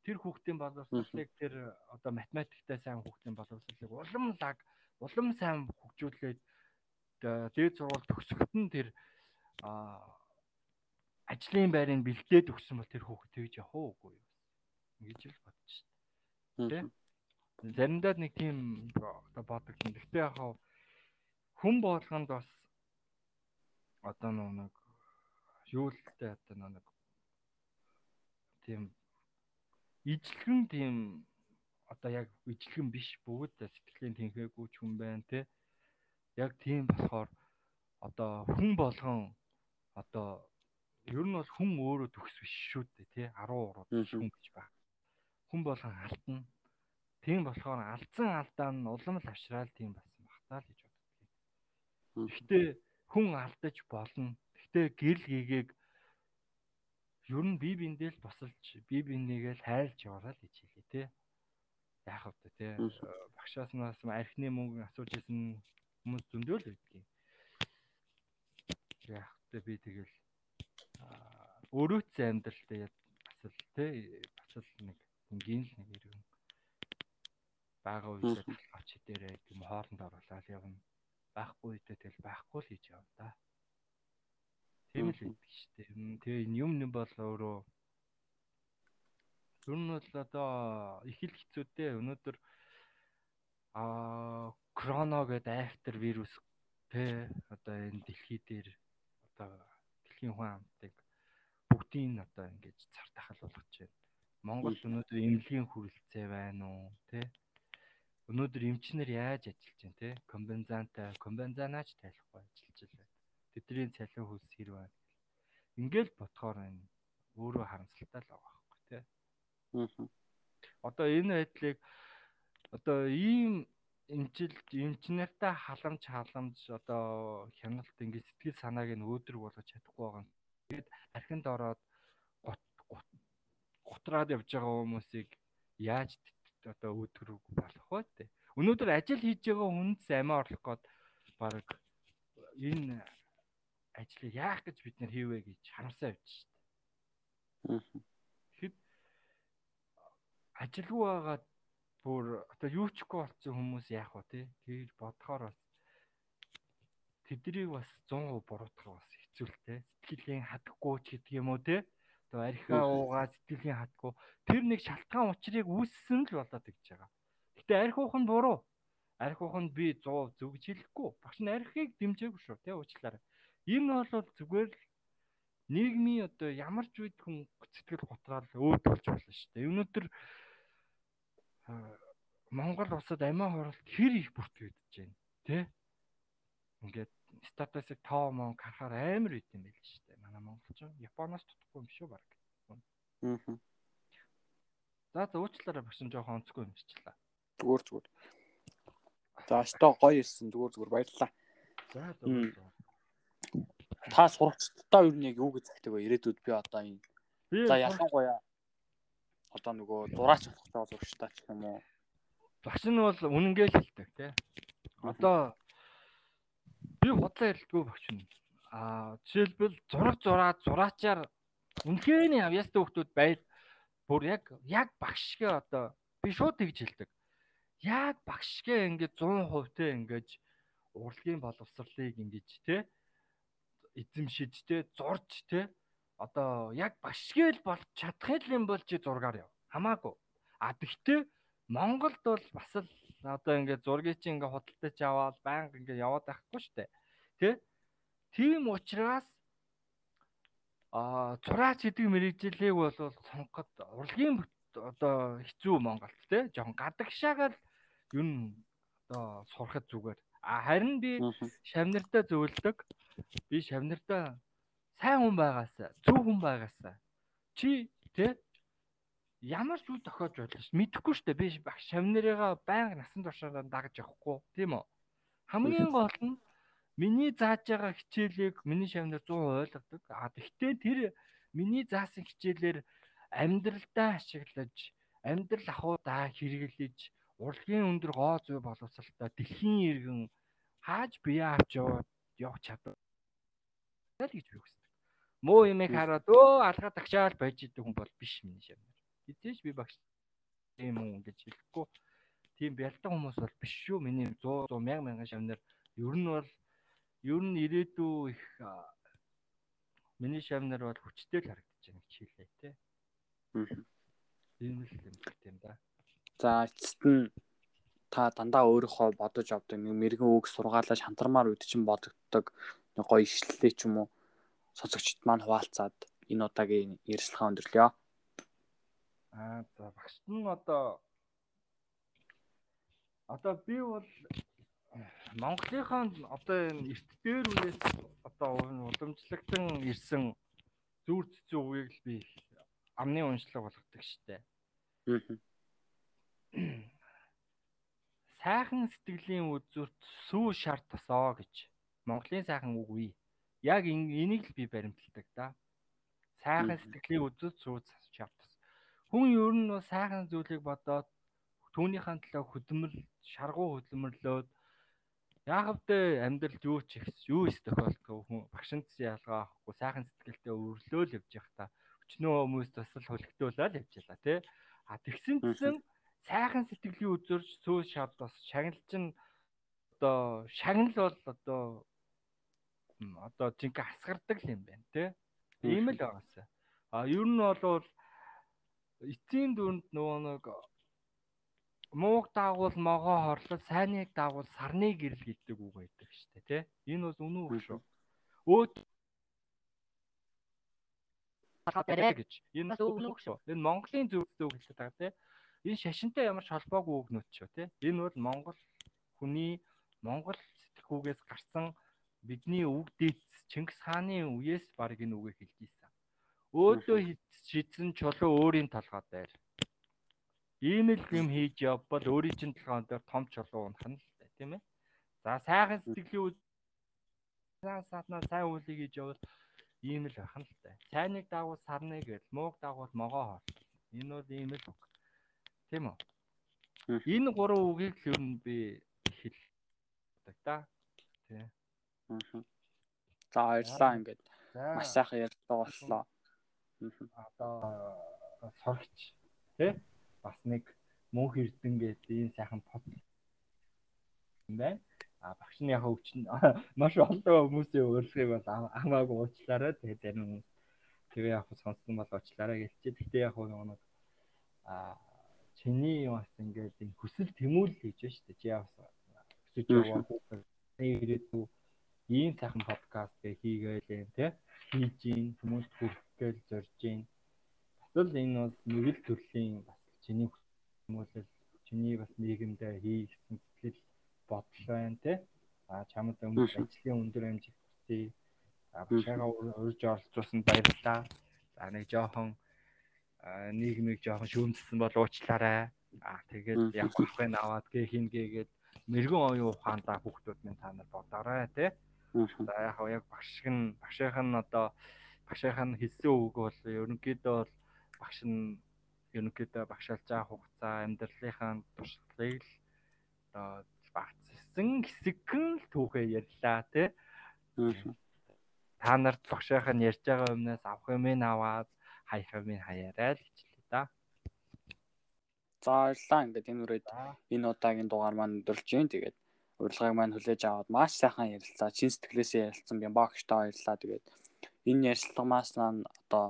Тэр хүүхдийн боловсролыг тэр одоо математиктай сайн хүүхдийн боловсролыг улам лаг улам сайн хөгжүүлээд дээд сургууль төгсөхөд нь тэр ажлын байрыг бэлдээд өгсөн бол тэр хүүхэд тэгж явах уугүй юу. ингэж л бодож шүү дээ. Заримдаа нэг тийм одоо бодогдсон. Гэхдээ яг хүн болгонд бас одоо нэг юу л тэ одоо нэг тийм ижлэгэн тийм одоо яг ижлэгэн биш бүгд сэтгэлийн тэнхээгүй ч хүн байна те. Яг тийм болохоор одоо хүн болгон одоо ер нь бол хүн өөрөө төгс биш шүү дээ тий 13 хүн гэж байна. Хүн болгон алтна Тийм болохоор алдсан алдаа нь улам л авшраал тийм болсон багтаа л гэж боддгийг. Гэхдээ хүн алдаж болно. Гэхдээ гэрэл гээгийг ер нь бие биендээ л босолж бие биенийгээ л хайрлж яваарай л гэж хэлээ те. Яах вэ те. Багшаас нас архины мөнгө асууж исэн хүмүүс зөндөө л байдгийг. Яах вэ би тэгэл өөрөөцөө амьдралтай бас л те бас л нэг энгийн л нэг иргэн байгаа үедээ авч хідээрээ тийм хоолнд оруулаад явна. Байхгүй үедээ тэгэл байхгүй л хийж явна да. Тийм л байдаг шүү дээ. Тэгээ энэ юм юм бол өөрөө Зүр нь бол одоо их л хэцүүтэй. Өнөөдөр аа кроно гэдэг айхтар вирус тэ одоо энэ дэлхий дээр одоо дэлхийн хүн амтыг бүгдийг одоо ингэж цар тахал болгож байна. Монгол өнөөдөр эмнэлгийн хүрэлцээ байна уу тэ өнөөдөр эмчнэр яаж ажиллаж байна те комбинзантай комбинзанаач тайлахгүй ажиллаж байна. Тэдний цалин хөлс хэр байна. Ингээл ботхоор энэ өөрөө харамсалтай л байгаа байхгүй те. Аа. Одоо энэ байдлыг одоо ийм эмчил эмчнэртэй халамж халамж одоо хяналт ингээд сэтгэл санааг нь өөдрөг болгож чадахгүй байгаа. Тэгээд архинд ороод гутраад явж байгаа хүмүүсийг яаж одоо өөдрөг болох вэ те. Өнөөдөр ажил хийж байгаа хүнд амиа орлох гээд баг энэ ажлыг яах гэж бид нэр хийвэ гэж харамсаа явж шít. Тэгэхэд ажилгүй байгаад бүр одоо юу ч ихгүй болсон хүмүүс яах вэ те. Тэгж бодохоор бас тэднийг бас 100% буруутгах бас хэцүү л те. Сэтгэлийн хадахгүй ч гэдэг юм уу те. Одоо архиа уугаа сэтгэлийн хатгүй тэр нэг шалтгаан учрыг үүссэн л болоод гэж байгаа. Гэтэ архи уух нь буруу. Архи уух нь би 100 зөв гэж хэлэхгүй. Багш нь архийг дэмжээгүй шүү тий уучлаарай. Энэ бол зүгээр л нийгмийн одоо ямар ч үед хүн сэтгэл готраал өөдөлж болно шүү дээ. Өнөөдөр Монгол улсад амиа хорлолт хэр их бүртгэгдэж байна тий? Ингээд статусыг тоо мон харахаар амар үт юм байл шүү дээ. Манай монголч Японоос тутахгүй юм шүү баг. Аа. За за уучлаарай багш нь жоохон онцгүй юм шичлээ. Зүгээр зүгээр. За өстой гоё ирсэн зүгээр зүгээр баярлалаа. За зүгээр. Та сурагчдаа юу нэг юу гэж захдаг вэ? Ирээдүйд би одоо энэ За ялангуяа одоо нөгөө зураач болох байгаа зурагчтай ч юм уу. Багш нь бол үнэнгээ л хэлдэг тий. Одоо би худлаа ярилдгүй багш нь. Аа жишээлбэл зураг зураад зураачаар үнэхээр авьяастай хүмүүс байл бүр яг яг багшгээ одоо би шууд тэгж хэлдэг. Яг багшгээ ингээд 100% те ингээд урлагийн боловсролыг ингэж те эзэмшиж те зурж те одоо яг башгээл болж чадах юм бол чи зургаар яв. Хамаагүй. А тэгтээ Монголд бол бас л одоо ингээд зургийг чи ингээд худалдаж аваад байнга ингээд яваад байхгүй дээ. Тэ? Тийм учраас а зураач гэдэг мэрэгжлийг бол сонгоход урлагийн одоо хэцүү Монголд те жоохон гадагшаагаар юу н одоо сурахад зүгээр. А харин би шавнартаа зөвлөдөг. Би шавнартаа сайн хүн байгаасаа, зөв хүн байгаасаа чи тэ ямар ч үе тохиож байлаа ш. Мэдхгүй штэ би багш шавнарыгаа байнга насан туршаараа дагаж явахгүй тийм үү. Хамгийн гол нь миний зааж байгаа хичээлийг миний шавнар 100% ойлгодог. А тэгтээ тэр миний заасан хичээлээр амьдралдаа ашиглаж, амьдрал ахуйдаа хэрэглэж, урлагийн өндөр гоо зүй боловсралтай дэлхийн иргэн хааж бие авч явах чадвар гэж би хүсдэг муу юмыг хараад өө алгаа тагшаал байж идэг хүн бол биш миний шавнар. Эцээш би багш тийм үү гэж хэлэхгүй. Тийм бялтан хүмүүс бол биш шүү. Миний 100 100 мянга мянган шавнар ер нь бол ер нь ирээдүй их миний шавнар бол хүчтэй л харагдаж байна гэж хэлээ те. Аа. Тийм л юм тийм да. За эцэст нь та дандаа өөрийнхөө бодож авдаг нэг мэрэгэн үг сургаалаа шантармаар үд чинь бодогддог гоё ишлэлээ ч юм уу сонсогчд маань хуваалцаад энэ удаагийн ярилцлага өндөрлөё. Аа за багшд нь одоо одоо би бол Монголынхаа одоо энэ эрт дээр үеэс одоо уламжлагдсан ирсэн зүр цэцүү үеийг л би амны уншлаг болгодог штэ. Сайхан сэтгэлийн үзүүрт сүү шарт тосоо гэж Монголын сайхан үг үе яг энийг л би баримталдаг да. Сайхан сэтгэлийн үзэл сууц шаардсан. Хүн ер нь сайхан зүйлийг бодоод түүнийхэн төлөө хөдөлмөр шаргуу хөдөлмөрлөөд яахавдээ амьдралд юу ч их юу их тохиолдох хүн багшинц ялгаа авахгүй сайхан сэтгэлтэй өрлөөл явж явах та өчнөө хүмүүс тусал хөлгтөөлөл явж ялаа тий а тэгсэн чинь сайхан сэтгэлийн үзүүр сүүл шаад бас шагналч нь одоо шагнал бол одоо одоо жинхэнэ асгардаг юм байна тий. Ийм л байгаасаа. А ер нь бол эцсийн дүнд нөгөө нэг мууг даагуул могоо хорлол сайныг даагуул сарны гэрэл гэдэг үг байдаг шүү дээ тий. Энэ бол үнэн үг шүү. Өөд гэж. Энэ бас үг шүү. Энэ Монголын зөвлөлтөө үг хэлдэг байгаа тий. Энэ шашинтай ямар ч холбоогүй үгнүүд шүү тий. Энэ бол Монгол хүний Монгол сэтгүүгээс гарсан бидний үг дээдс Чингис хааны үеэс баг энэ үгийг хэлж ийсэн. Өөдөө шидсэн чулуу өөрийн толгой дээр. Ийм л юм хийж явбал өөрийн чинь толгойн дээр том чулуу унах нь л тийм ээ. За сайхан сэтгэлийн үйл саатнаа сайн үйлийг хийж явбал ийм л байх нь л та. Сайныг дагуул сарны гэл, мууг дагуул могоо хор. Энэ бол ийм л үг. Тийм үү? Энэ гурван үгийг л ер нь би хэлдэг да. Тийм. Аа. За баярлалаа ингээд маш сайхан ярьдаг боллоо. Одоо соргч тий бас нэг мөнх эрдэн гэдэг ийм сайхан под юм байна. А багш нь яг өвчин маш олон хүмүүсийн урилгыг бол хамаагүй уучлаарай. Тэгээ зарим хүмүүс тэгээ яг сонссон бол уучлаарай гэлчээ. Гэхдээ яг нэг а чиний бас ингээд энэ хүсэл тэмүүлэл хийж байна шүү дээ. Чи яг хүсэж яваа ирээдүй ийм сайхан подкаст гэ хийгээл юм те хийж ийн хүмүүст хүргээл зорж ийн бас л энэ бол нэг л төрлийн бас чиний хүмүүлэл чиний бас нийгэмдээ хийсэн сэтгэл бодол байна те. А чамд өмнө ажлын өндөр амжилт хүсье. А башаага урьж оролцуулсан баярлалаа. За нэг жоохон нийгмийг жоохон шүүмжсэн бол уучлаарай. А тэгээд явах байх аваад гээ хин гээгээд мэрэгэн оюун ухаандаа хүүхдүүд минь та нар бодоорой те. За яг яг багш нь багшийнх нь одоо багшийнх нь хэлсэн үг бол ерөнхийдөө бол багш нь ерөнхийдөө багшаалж байгаа хугацаа амьдралынхаа туршлагыг одоо багцсан хэсэгэн л түүхээ ярьлаа тий. Та нарт багшийнх нь ярьж байгаа юмнаас авах юм ин аваад хаях юм ин хаяарай л хичлээ да. За баярлалаа. Ингээд энэ үрээд энэ удаагийн дугаар маань өдөрлж гин. Тэгээд урилгыг маань хүлээж аваад маш сайхан ярилцлаа. Чин сэтгэлээсээ ярилцсан би багштай баярлалаа. Тэгээд энэ ярилцлагаас маань одоо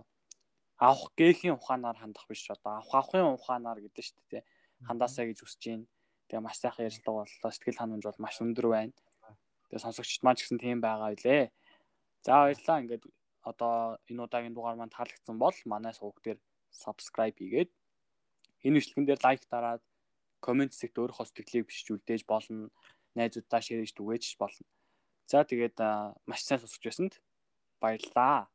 авах гээхийн ухаанаар хандах биш одоо авах авахын ухаанаар гэдэг шүү дээ. Хандаасаа гэж үсэж гин. Тэгээ маш сайхан ярилцлага боллоо сэтгэл ханамж бол маш өндөр байна. Тэгээ сонсогчд маань ч гэсэн тийм байгаа билээ. За баярлалаа. Ингээд одоо энэ удаагийн дугаар маань таалагдсан бол манай сувг дээр subscribe хийгээд энэ бичлэгэн дээр лайк дараад комент зэгт өөрийнхөө сэтгэлийг бичиж үлдээж болно. Найзуудаа шеэрж түгээж болно. За тэгээд маш сайн сонсож байсанд баярлалаа